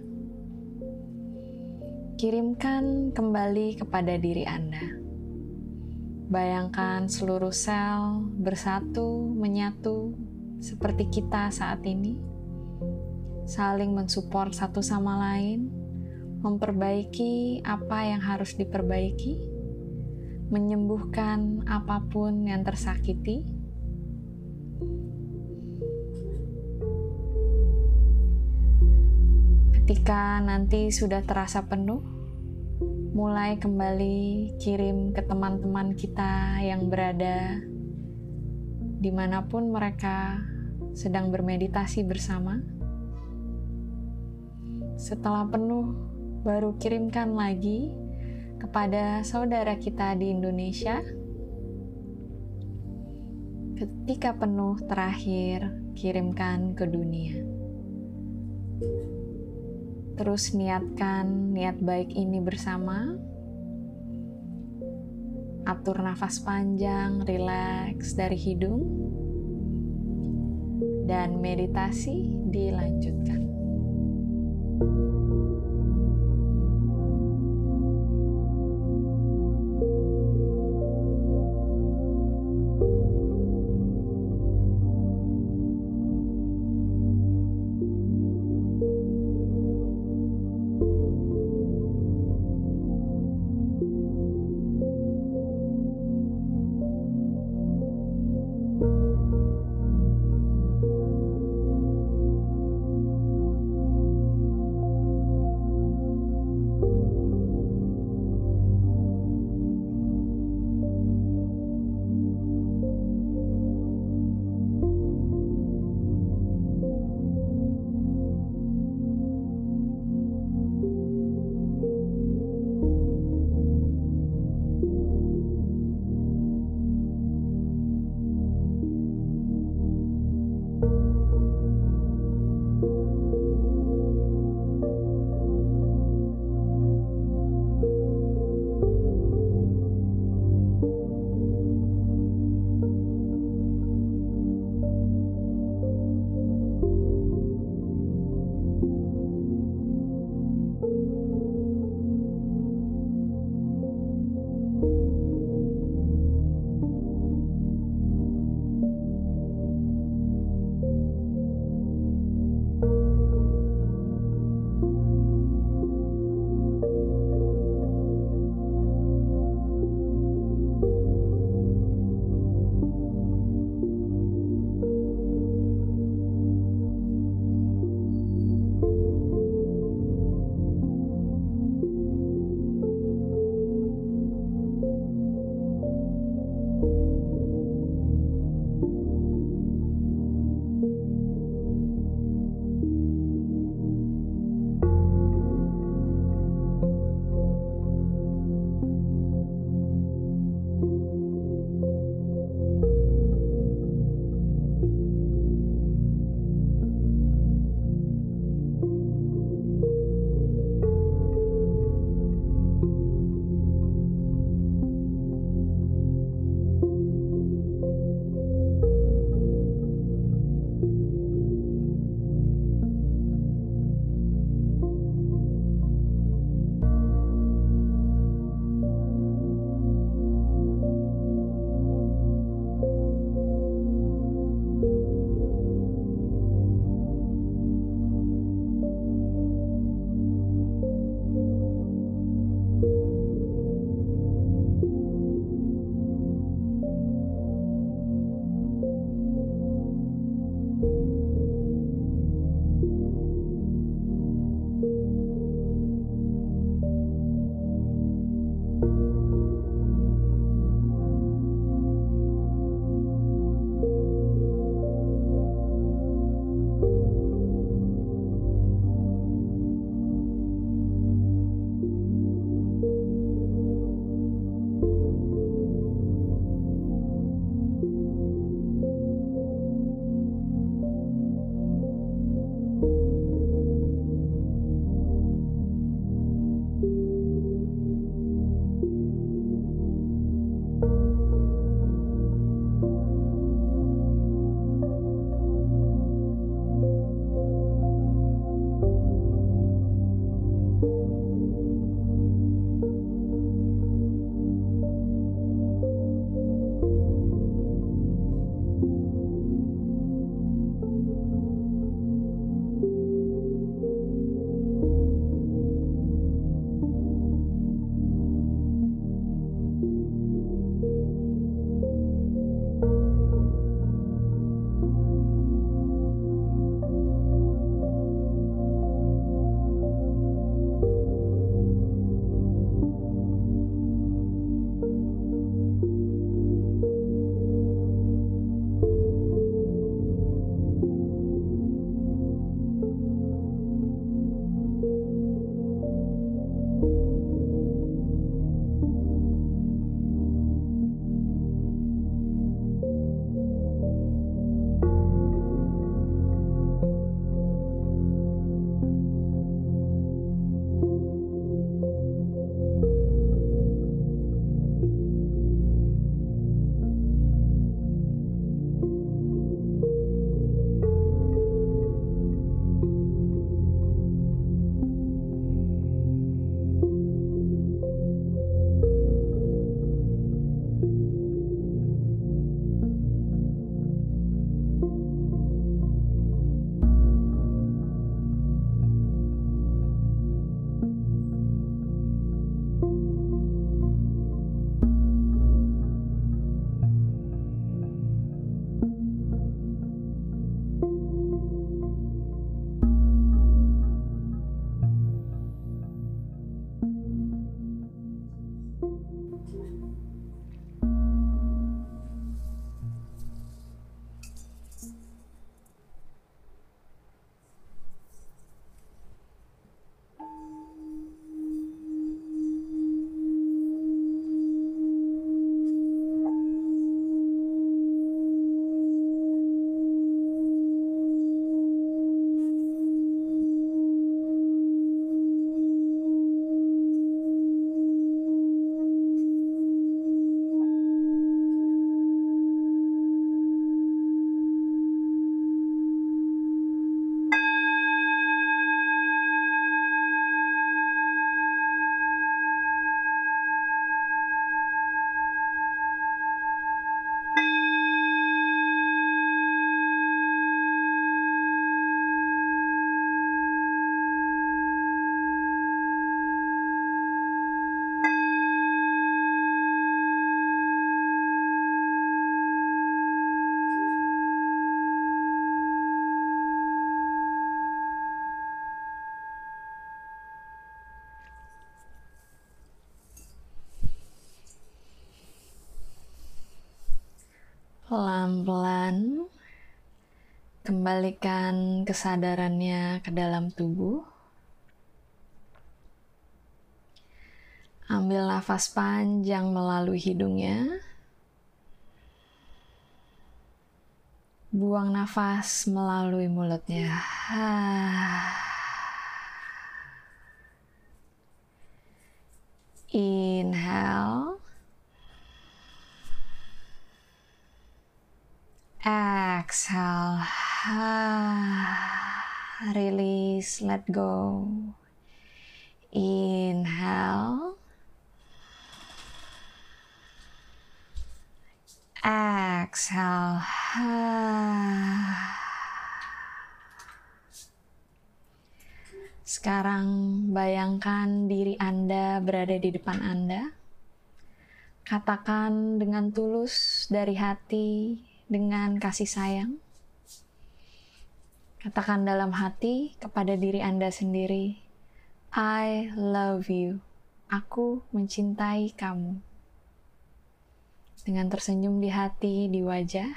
Kirimkan kembali kepada diri Anda. Bayangkan seluruh sel bersatu, menyatu, seperti kita saat ini, saling mensupport satu sama lain, memperbaiki apa yang harus diperbaiki, menyembuhkan apa pun yang tersakiti Ketika nanti sudah terasa penuh, mulai kembali kirim ke teman-teman kita yang berada di mana pun mereka sedang bermeditasi bersama. Setelah penuh, baru kirimkan lagi kepada saudara kita di Indonesia. Ketika penuh terakhir, kirimkan ke dunia. Terus niatkan niat baik ini bersama. Atur nafas panjang, rileks dari hidung. Dan meditasi dilanjutkan. Kembalikan kesadarannya ke dalam tubuh. Ambil nafas panjang melalui hidungnya. Buang nafas melalui mulutnya. Inhale. Exhale. Release, let go. Inhale. Exhale. Sekarang bayangkan diri Anda berada di depan Anda. Katakan dengan tulus dari hati, dengan kasih sayang. Katakan dalam hati kepada diri Anda sendiri, I love you. Aku mencintai kamu. Dengan tersenyum di hati, di wajah.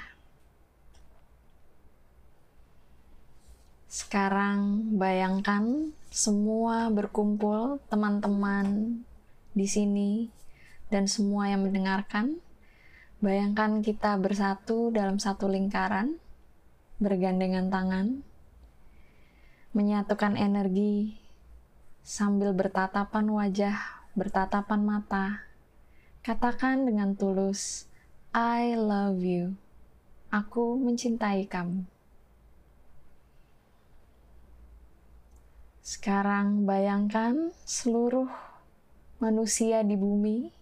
Sekarang bayangkan semua berkumpul teman-teman di sini dan semua yang mendengarkan Bayangkan kita bersatu dalam satu lingkaran, bergandengan tangan, menyatukan energi sambil bertatapan wajah, bertatapan mata. Katakan dengan tulus, I love you. Aku mencintai kamu. Sekarang bayangkan seluruh manusia di bumi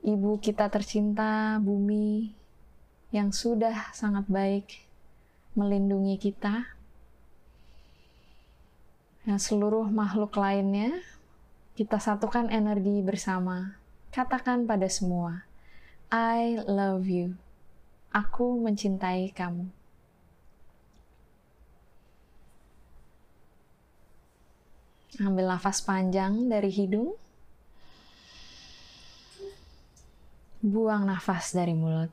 ibu kita tercinta, bumi yang sudah sangat baik melindungi kita, dan seluruh makhluk lainnya, kita satukan energi bersama. Katakan pada semua, I love you. Aku mencintai kamu. Ambil nafas panjang dari hidung. Buang nafas dari mulut.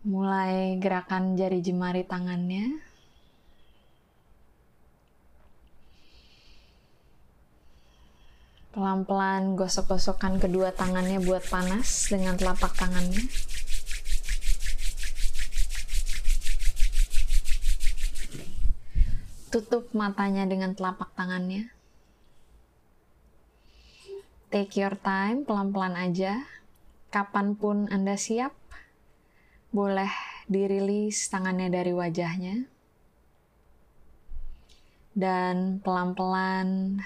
Mulai gerakan jari jemari tangannya. Pelan-pelan gosok-gosokkan kedua tangannya buat panas dengan telapak tangannya. Tutup matanya dengan telapak tangannya. Take your time, pelan-pelan aja. Kapan pun Anda siap, boleh dirilis tangannya dari wajahnya. Dan pelan-pelan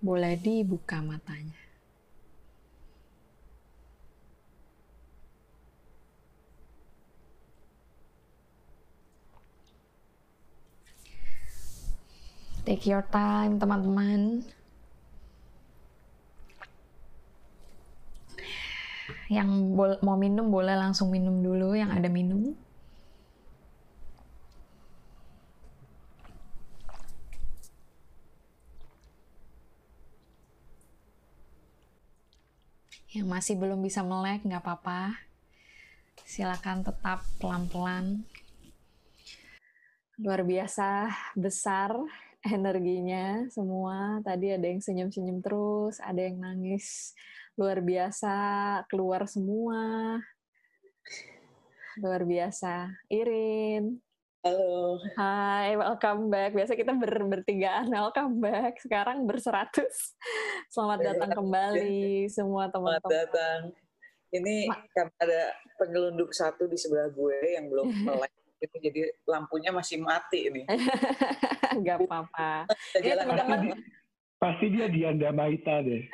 boleh dibuka matanya. Take your time, teman-teman. Yang mau minum boleh langsung minum dulu yang ada minum. Yang masih belum bisa melek nggak apa-apa. Silakan tetap pelan-pelan. Luar biasa besar energinya semua. Tadi ada yang senyum-senyum terus, ada yang nangis luar biasa keluar semua luar biasa Irin Halo. Hai, welcome back. Biasa kita ber bertigaan, welcome back. Sekarang berseratus. Selamat datang kembali semua teman-teman. Selamat datang. Ini kan ada penyelundup satu di sebelah gue yang belum melek. Itu jadi lampunya masih mati ini. Gak apa-apa. teman-teman Pasti dia Dianda Maita deh.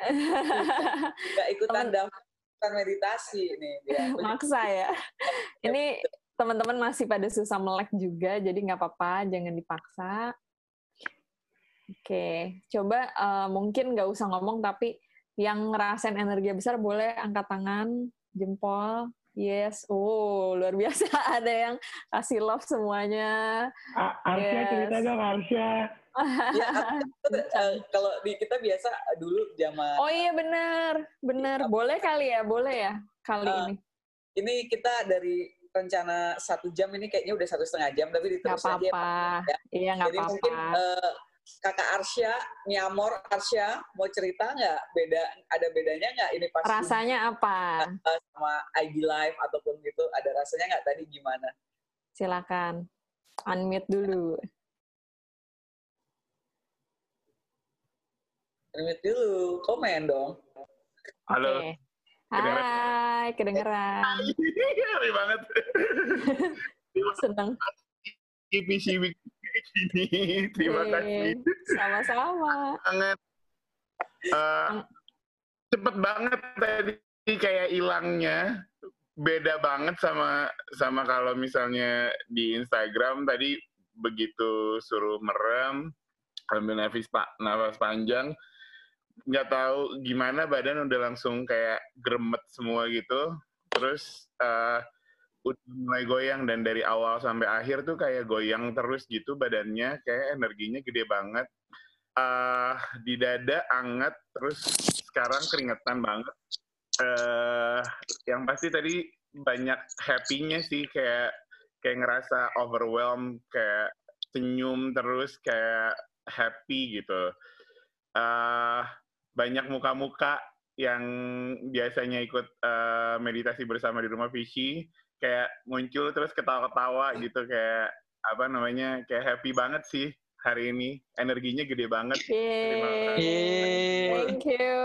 Gak ikutan daftar meditasi nih dia. Maksa ya. Ini teman-teman masih pada susah melek juga, jadi nggak apa-apa, jangan dipaksa. Oke, coba uh, mungkin nggak usah ngomong, tapi yang ngerasain energi besar boleh angkat tangan, jempol. Yes, oh luar biasa ada yang kasih love semuanya. Arsya yes. cerita dong Arsya. Ya, uh, kalau di kita biasa dulu zaman. Oh iya benar, benar. Ya, boleh kali ya, boleh ya kali uh, ini. Ini kita dari rencana satu jam ini kayaknya udah satu setengah jam, tapi diterus gak apa -apa. Ya. Iya nggak apa-apa. Jadi mungkin uh, kakak Arsya, Nyamor Arsya mau cerita nggak beda ada bedanya nggak ini pas rasanya apa sama ID Live ataupun gitu ada rasanya nggak tadi gimana? Silakan unmute dulu. Unmute dulu, komen dong. Halo. Okay. Hai, kedengeran. Hai banget. Senang. IPC Week ini. Terima kasih. Sama-sama. Sangat uh, cepet banget tadi kayak hilangnya. Beda banget sama sama kalau misalnya di Instagram tadi begitu suruh merem, ambil nafas, nafas panjang, nggak tahu gimana badan udah langsung kayak gremet semua gitu. Terus uh, udah mulai goyang dan dari awal sampai akhir tuh kayak goyang terus gitu badannya kayak energinya gede banget. Uh, di dada anget terus sekarang keringetan banget. Uh, yang pasti tadi banyak happy-nya sih kayak kayak ngerasa overwhelmed kayak senyum terus kayak happy gitu. Uh, banyak muka-muka yang biasanya ikut uh, meditasi bersama di rumah Vici kayak muncul terus ketawa-ketawa gitu kayak apa namanya kayak happy banget sih hari ini energinya gede banget. Terima kasih. Thank you.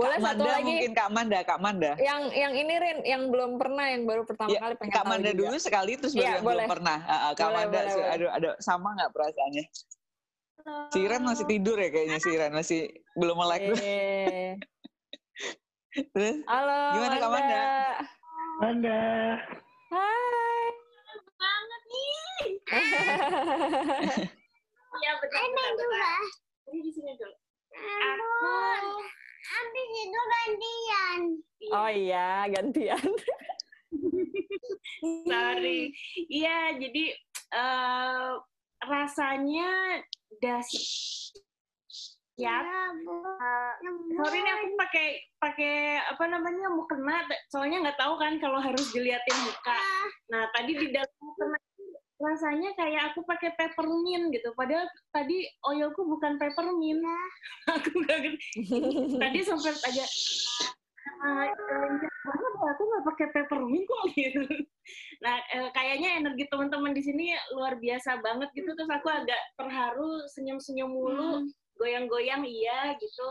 Boleh Kak satu Manda, lagi mungkin Kak Manda, Kak Manda. Yang yang ini Rin, yang belum pernah, yang baru pertama ya, kali pengen Kak Manda juga. dulu sekali terus baru ya, yang boleh. belum pernah. Uh, Kak boleh, Manda, boleh, aduh, aduh, sama nggak perasaannya? Si Iren masih tidur ya kayaknya si Iren masih belum melek. Eh. Terus? Halo. Gimana Kak Manda? Manda. Hai. Banget nih. Iya betul. Enak juga. Jadi di sini dulu. Aku habis itu gantian. Oh iya, gantian. Sorry. Iya, jadi uh, rasanya das ya uh, sorry nih aku pakai pakai apa namanya mau kena soalnya nggak tahu kan kalau harus diliatin muka. Nah tadi di dalam mukena rasanya kayak aku pakai peppermint gitu. Padahal tadi oilku bukan peppermint. Aku nggak tadi sempat aja banget aku nggak pakai peppermint kok gitu. Nah eh, kayaknya energi teman-teman di sini luar biasa banget gitu. Terus aku agak terharu senyum-senyum mulu hmm. goyang-goyang iya gitu.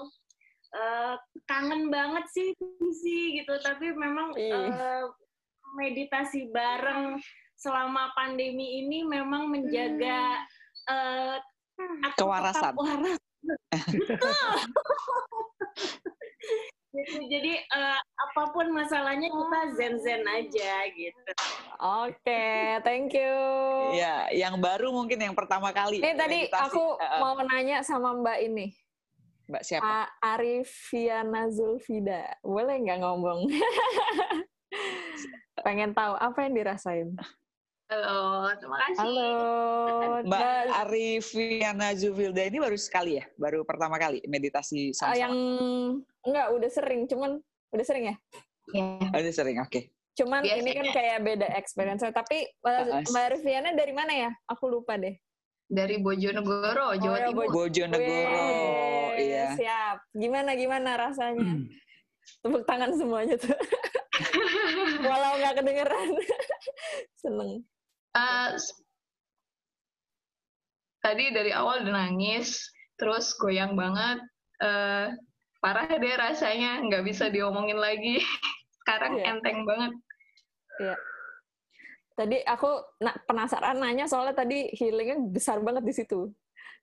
Uh, kangen banget sih sih gitu. Tapi memang uh, meditasi bareng selama pandemi ini memang menjaga uh, kewarasan. waras. Betul gitu. Jadi uh, apa pun masalahnya kita zen-zen aja gitu. Oke, okay, thank you. Ya, yang baru mungkin yang pertama kali. Nih tadi aku uh, mau nanya sama Mbak ini. Mbak siapa? A Arifiana Zulfida. Boleh nggak ngomong? Pengen tahu apa yang dirasain? Halo, terima kasih. Halo. Mbak Arifiana Zufilda ini baru sekali ya? Baru pertama kali meditasi sama-sama? Uh, yang enggak, udah sering. Cuman, udah sering ya? Iya. Yeah. Udah sering, oke. Okay. Cuman Biasanya. ini kan kayak beda experience. Tapi uh, Mbak Arifiana dari mana ya? Aku lupa deh. Dari Bojonegoro, Jawa oh, ya, Timur. Bojonegoro, iya. Siap. Gimana, gimana rasanya? Hmm. Tepuk tangan semuanya tuh. Walau nggak kedengeran. Seneng. Uh, tadi dari awal udah nangis, terus goyang banget. Uh, parah deh rasanya, nggak bisa diomongin lagi. Sekarang yeah. enteng banget. Iya. Yeah. Tadi aku na penasaran nanya soalnya tadi healingnya besar banget di situ.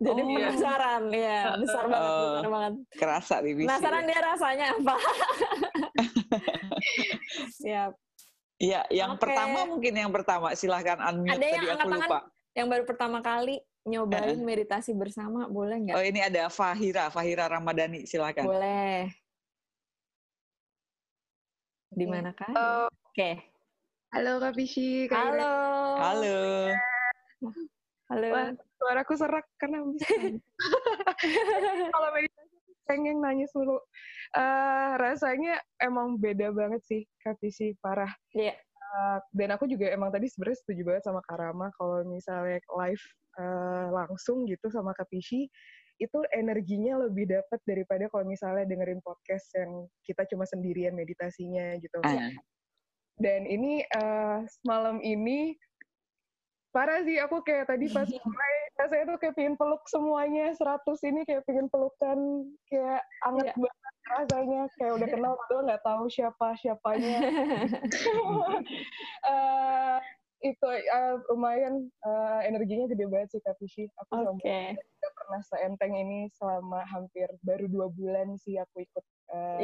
Jadi oh, penasaran, iya. ya besar banget, uh, besar banget. Kerasa nih. Penasaran dia rasanya apa? Siap. Iya, yang okay. pertama mungkin yang pertama silahkan unmute ada tadi aku lupa. Yang baru pertama kali nyobain uh. meditasi bersama, boleh nggak? Oh ini ada Fahira, Fahira Ramadhani, silahkan. Boleh. Di mana kan? Oke. Okay. Halo Kak Bishi. Halo. Halo. Halo. Waktu suaraku serak karena kalau meditasi pengen nangis dulu. Uh, rasanya emang beda banget sih Kak Visi, parah. Iya. Yeah. Uh, dan aku juga emang tadi sebenarnya setuju banget sama Karama kalau misalnya live uh, langsung gitu sama Kak Visi, itu energinya lebih dapat daripada kalau misalnya dengerin podcast yang kita cuma sendirian meditasinya gitu. Uh. Dan ini uh, semalam ini parah sih aku kayak tadi pas mulai saya tuh kayak pengen peluk semuanya 100 ini kayak pengen pelukan kayak anget yeah. banget rasanya kayak udah kenal padahal nggak tahu siapa siapanya uh, itu uh, lumayan uh, energinya gede banget sih Kak Fishy. Aku okay. tidak pernah seenteng ini selama hampir baru dua bulan sih aku ikut. Uh,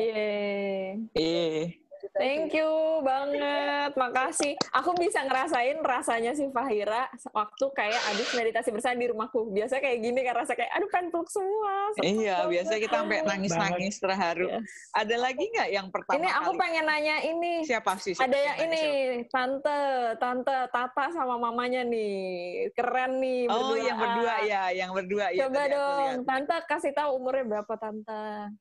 Iya. Thank you banget, makasih. Aku bisa ngerasain rasanya si Fahira waktu kayak abis meditasi bersama di rumahku. Biasa kayak gini kan rasa kayak aduh kan peluk semua. Iya, biasa kita sampai nangis-nangis terharu. Yes. Ada lagi nggak yang pertama Ini aku kali? pengen nanya ini. Siapa sih? Siapa, Ada yang ini, siapa? tante, tante Tata sama mamanya nih. Keren nih Oh, yang berdua ya, yang berdua ya. Coba dong, tante kasih tahu umurnya berapa tante.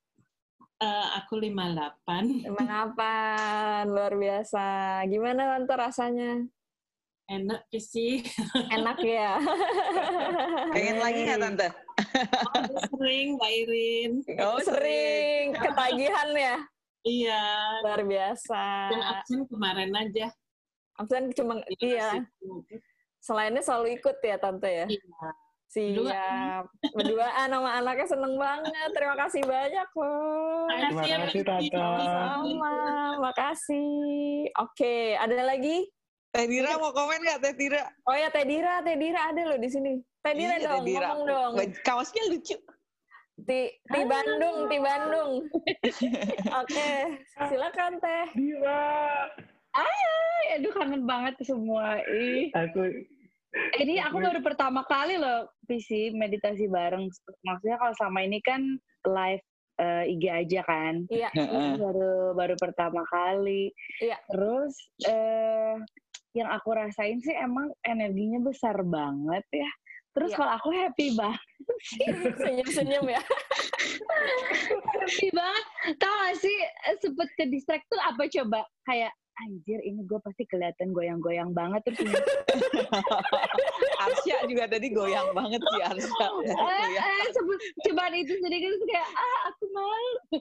Uh, aku 58. 58, luar biasa. Gimana Tante rasanya? Enak sih. Enak ya. Pengen lagi nggak Tante? Oh, sering, Mbak Irin. Oh, sering. Ketagihan ya? Iya. Luar biasa. Yang absen kemarin aja. Absen cuma, iya. Selainnya selalu ikut ya Tante ya? Iya. Siap. Berduaan sama anaknya seneng banget. Terima kasih banyak loh. Terima kasih Tante. Sama. Makasih. Oke, ada lagi? Teh Dira mau komen nggak Teh Dira? Oh ya Teh Dira, Teh Dira ada loh di sini. Teh Dira iya, dong, Dira. ngomong dong. Kaosnya lucu. Ti, ti Bandung, ti Bandung. Oke, silakan Teh. Dira. Ay, aduh kangen banget semua. Ih. Aku ini aku baru pertama kali loh PC meditasi bareng. Maksudnya kalau sama ini kan live uh, IG aja kan. Iya. baru baru pertama kali. Iya. Terus uh, yang aku rasain sih emang energinya besar banget ya. Terus ya. kalau aku happy banget Senyum-senyum ya. happy banget. Tahu gak sih sempet ke distract tuh apa coba? Kayak anjir ini gue pasti kelihatan goyang-goyang banget terus Arsya juga tadi goyang banget sih Arsya. eh, eh, cuma itu sedikit kayak ah aku malu.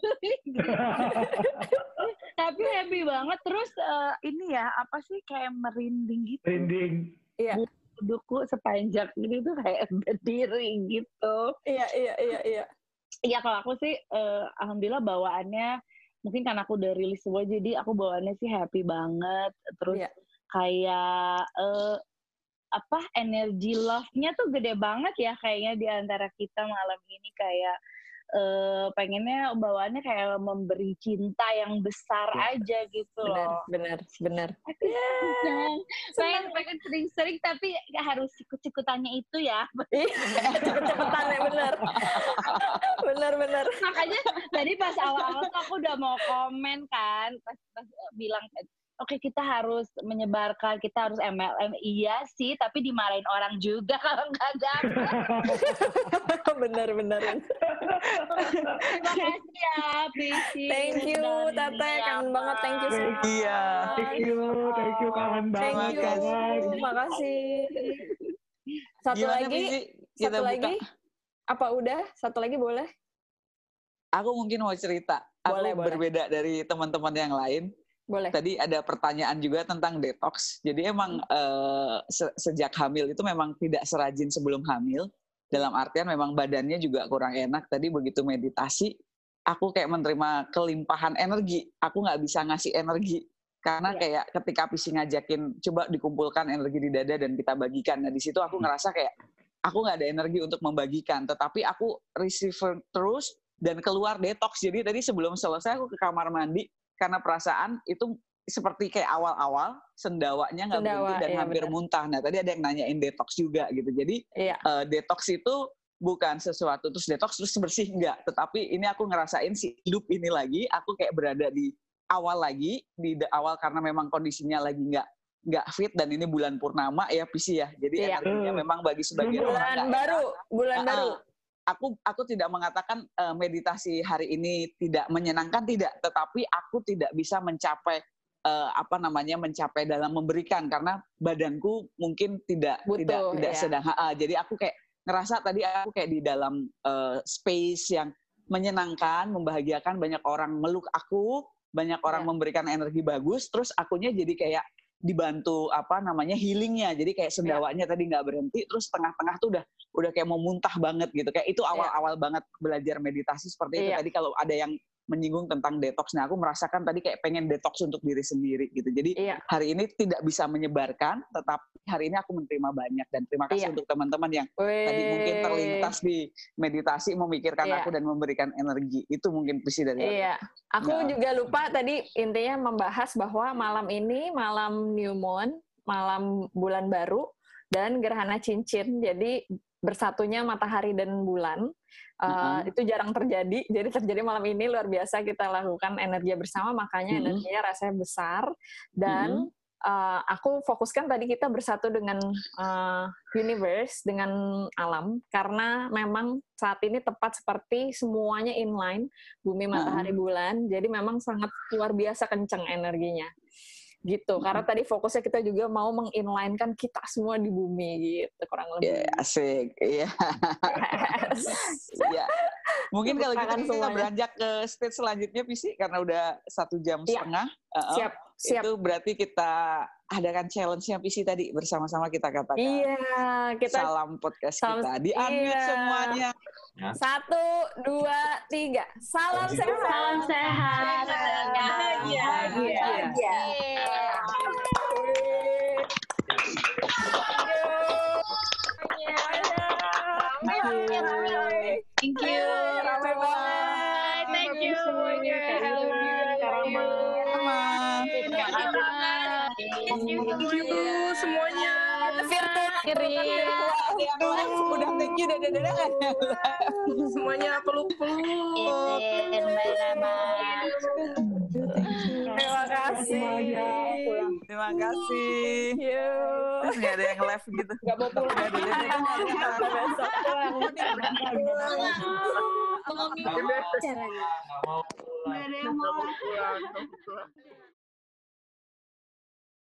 Tapi happy banget terus uh, ini ya apa sih kayak merinding gitu. Merinding. Iya. Dudukku sepanjang ini tuh kayak berdiri gitu. Iya iya iya iya. Iya kalau aku sih uh, alhamdulillah bawaannya mungkin karena aku udah rilis semua jadi aku bawaannya sih happy banget terus yeah. kayak uh, apa energi love-nya tuh gede banget ya kayaknya di antara kita malam ini kayak uh, pengennya bawaannya kayak memberi cinta yang besar ya. aja gitu bener, loh. Bener, bener, yeah. pengen pengen sering-sering tapi gak harus ikut-ikutannya itu ya. Ikut-ikutannya bener. bener, bener. Makanya tadi pas awal-awal tuh aku udah mau komen kan, pas, pas bilang oke okay, kita harus menyebarkan, kita harus MLM. Iya sih, tapi dimarahin orang juga kalau nggak dapat. bener, bener. Terima kasih ya, Bisi. Thank you, Tete. Kangen banget. Thank you semua. Iya. Thank you, thank you. Kangen banget. Thank you. Terima kasih. Satu Gimana, lagi, Kita satu buka. lagi. Apa udah? Satu lagi boleh? Aku mungkin mau cerita. Boleh, aku boleh. berbeda dari teman-teman yang lain. Boleh. Tadi ada pertanyaan juga tentang detox. Jadi emang uh, se sejak hamil itu memang tidak serajin sebelum hamil. Dalam artian memang badannya juga kurang enak. Tadi begitu meditasi, aku kayak menerima kelimpahan energi. Aku nggak bisa ngasih energi karena Iya. kayak ketika Pisi ngajakin coba dikumpulkan energi di dada dan kita bagikan. Nah di situ aku ngerasa kayak aku nggak ada energi untuk membagikan. Tetapi aku receiver terus dan keluar detox. Jadi tadi sebelum selesai aku ke kamar mandi karena perasaan itu seperti kayak awal-awal sendawanya nggak Sendawa, berhenti dan iya, hampir benar. muntah. Nah tadi ada yang nanyain detox juga gitu. Jadi Iya. eh, detox itu bukan sesuatu terus detox terus bersih enggak. Tetapi ini aku ngerasain si hidup ini lagi. Aku kayak berada di awal lagi di awal karena memang kondisinya lagi nggak nggak fit dan ini bulan purnama ya PC ya. Jadi Iya. energinya memang bagi sebagian orang Bulan nggak baru, enak. bulan Ah, baru. Aku aku tidak mengatakan eh, meditasi hari ini tidak menyenangkan tidak, tetapi aku tidak bisa mencapai eh, apa namanya mencapai dalam memberikan karena badanku mungkin tidak Butuh, tidak tidak ya. sedang. ah. jadi aku kayak ngerasa tadi aku kayak di dalam eh, space yang menyenangkan, membahagiakan banyak orang meluk aku, banyak orang Ya. memberikan energi bagus, terus akunya jadi kayak dibantu apa namanya healingnya jadi kayak Ya. sendawanya tadi nggak berhenti terus tengah-tengah tuh udah udah kayak mau muntah banget gitu kayak itu awal-awal banget belajar meditasi seperti itu Iya. tadi kalau ada yang menyinggung tentang detox nah aku merasakan tadi kayak pengen detox untuk diri sendiri gitu jadi Iya. hari ini tidak bisa menyebarkan tetapi hari ini aku menerima banyak dan terima kasih Iya. untuk teman-teman yang tadi mungkin terlintas di meditasi memikirkan Iya. aku dan memberikan energi itu mungkin visi dari aku. Iya, aku Nah. juga lupa tadi intinya membahas bahwa malam ini malam new moon, malam bulan baru dan gerhana cincin. Jadi bersatunya matahari dan bulan. Uh, Mm-mm. itu jarang terjadi. Jadi terjadi malam ini luar biasa kita lakukan energi bersama, makanya Mm-mm. energinya rasanya besar dan uh, aku fokuskan tadi kita bersatu dengan uh, universe, dengan alam, karena memang saat ini tepat seperti semuanya inline, bumi, matahari, bulan, jadi memang sangat luar biasa kenceng energinya. Gitu, karena tadi fokusnya kita juga mau menginlinekan kita semua di bumi gitu, kurang lebih. Ya, asik. Iya. Iya. Mungkin kalau gitu kita semuanya. beranjak ke stage selanjutnya, Visi, karena udah satu jam Iya. setengah. Uh-uh. Siap, siap. Itu berarti kita adakan challenge-nya Visi tadi bersama-sama kita katakan. Iya, kita Salam podcast Salam- kita. Di-unmute iya. semuanya. Satu, dua, tiga. Salam sehat. Salam sehat. Bahagia. Bahagia. Thank you. Ramai banget. Thank you. Thank you semuanya. Virtual. Udah thank you, dadah dadah kan? Semuanya peluk-peluk. Terima kasih. Terima kasih. Terus nggak ada yang live gitu. Gak mau pulang. Nggak ada besok. Nggak mau pulang. Nggak mau pulang.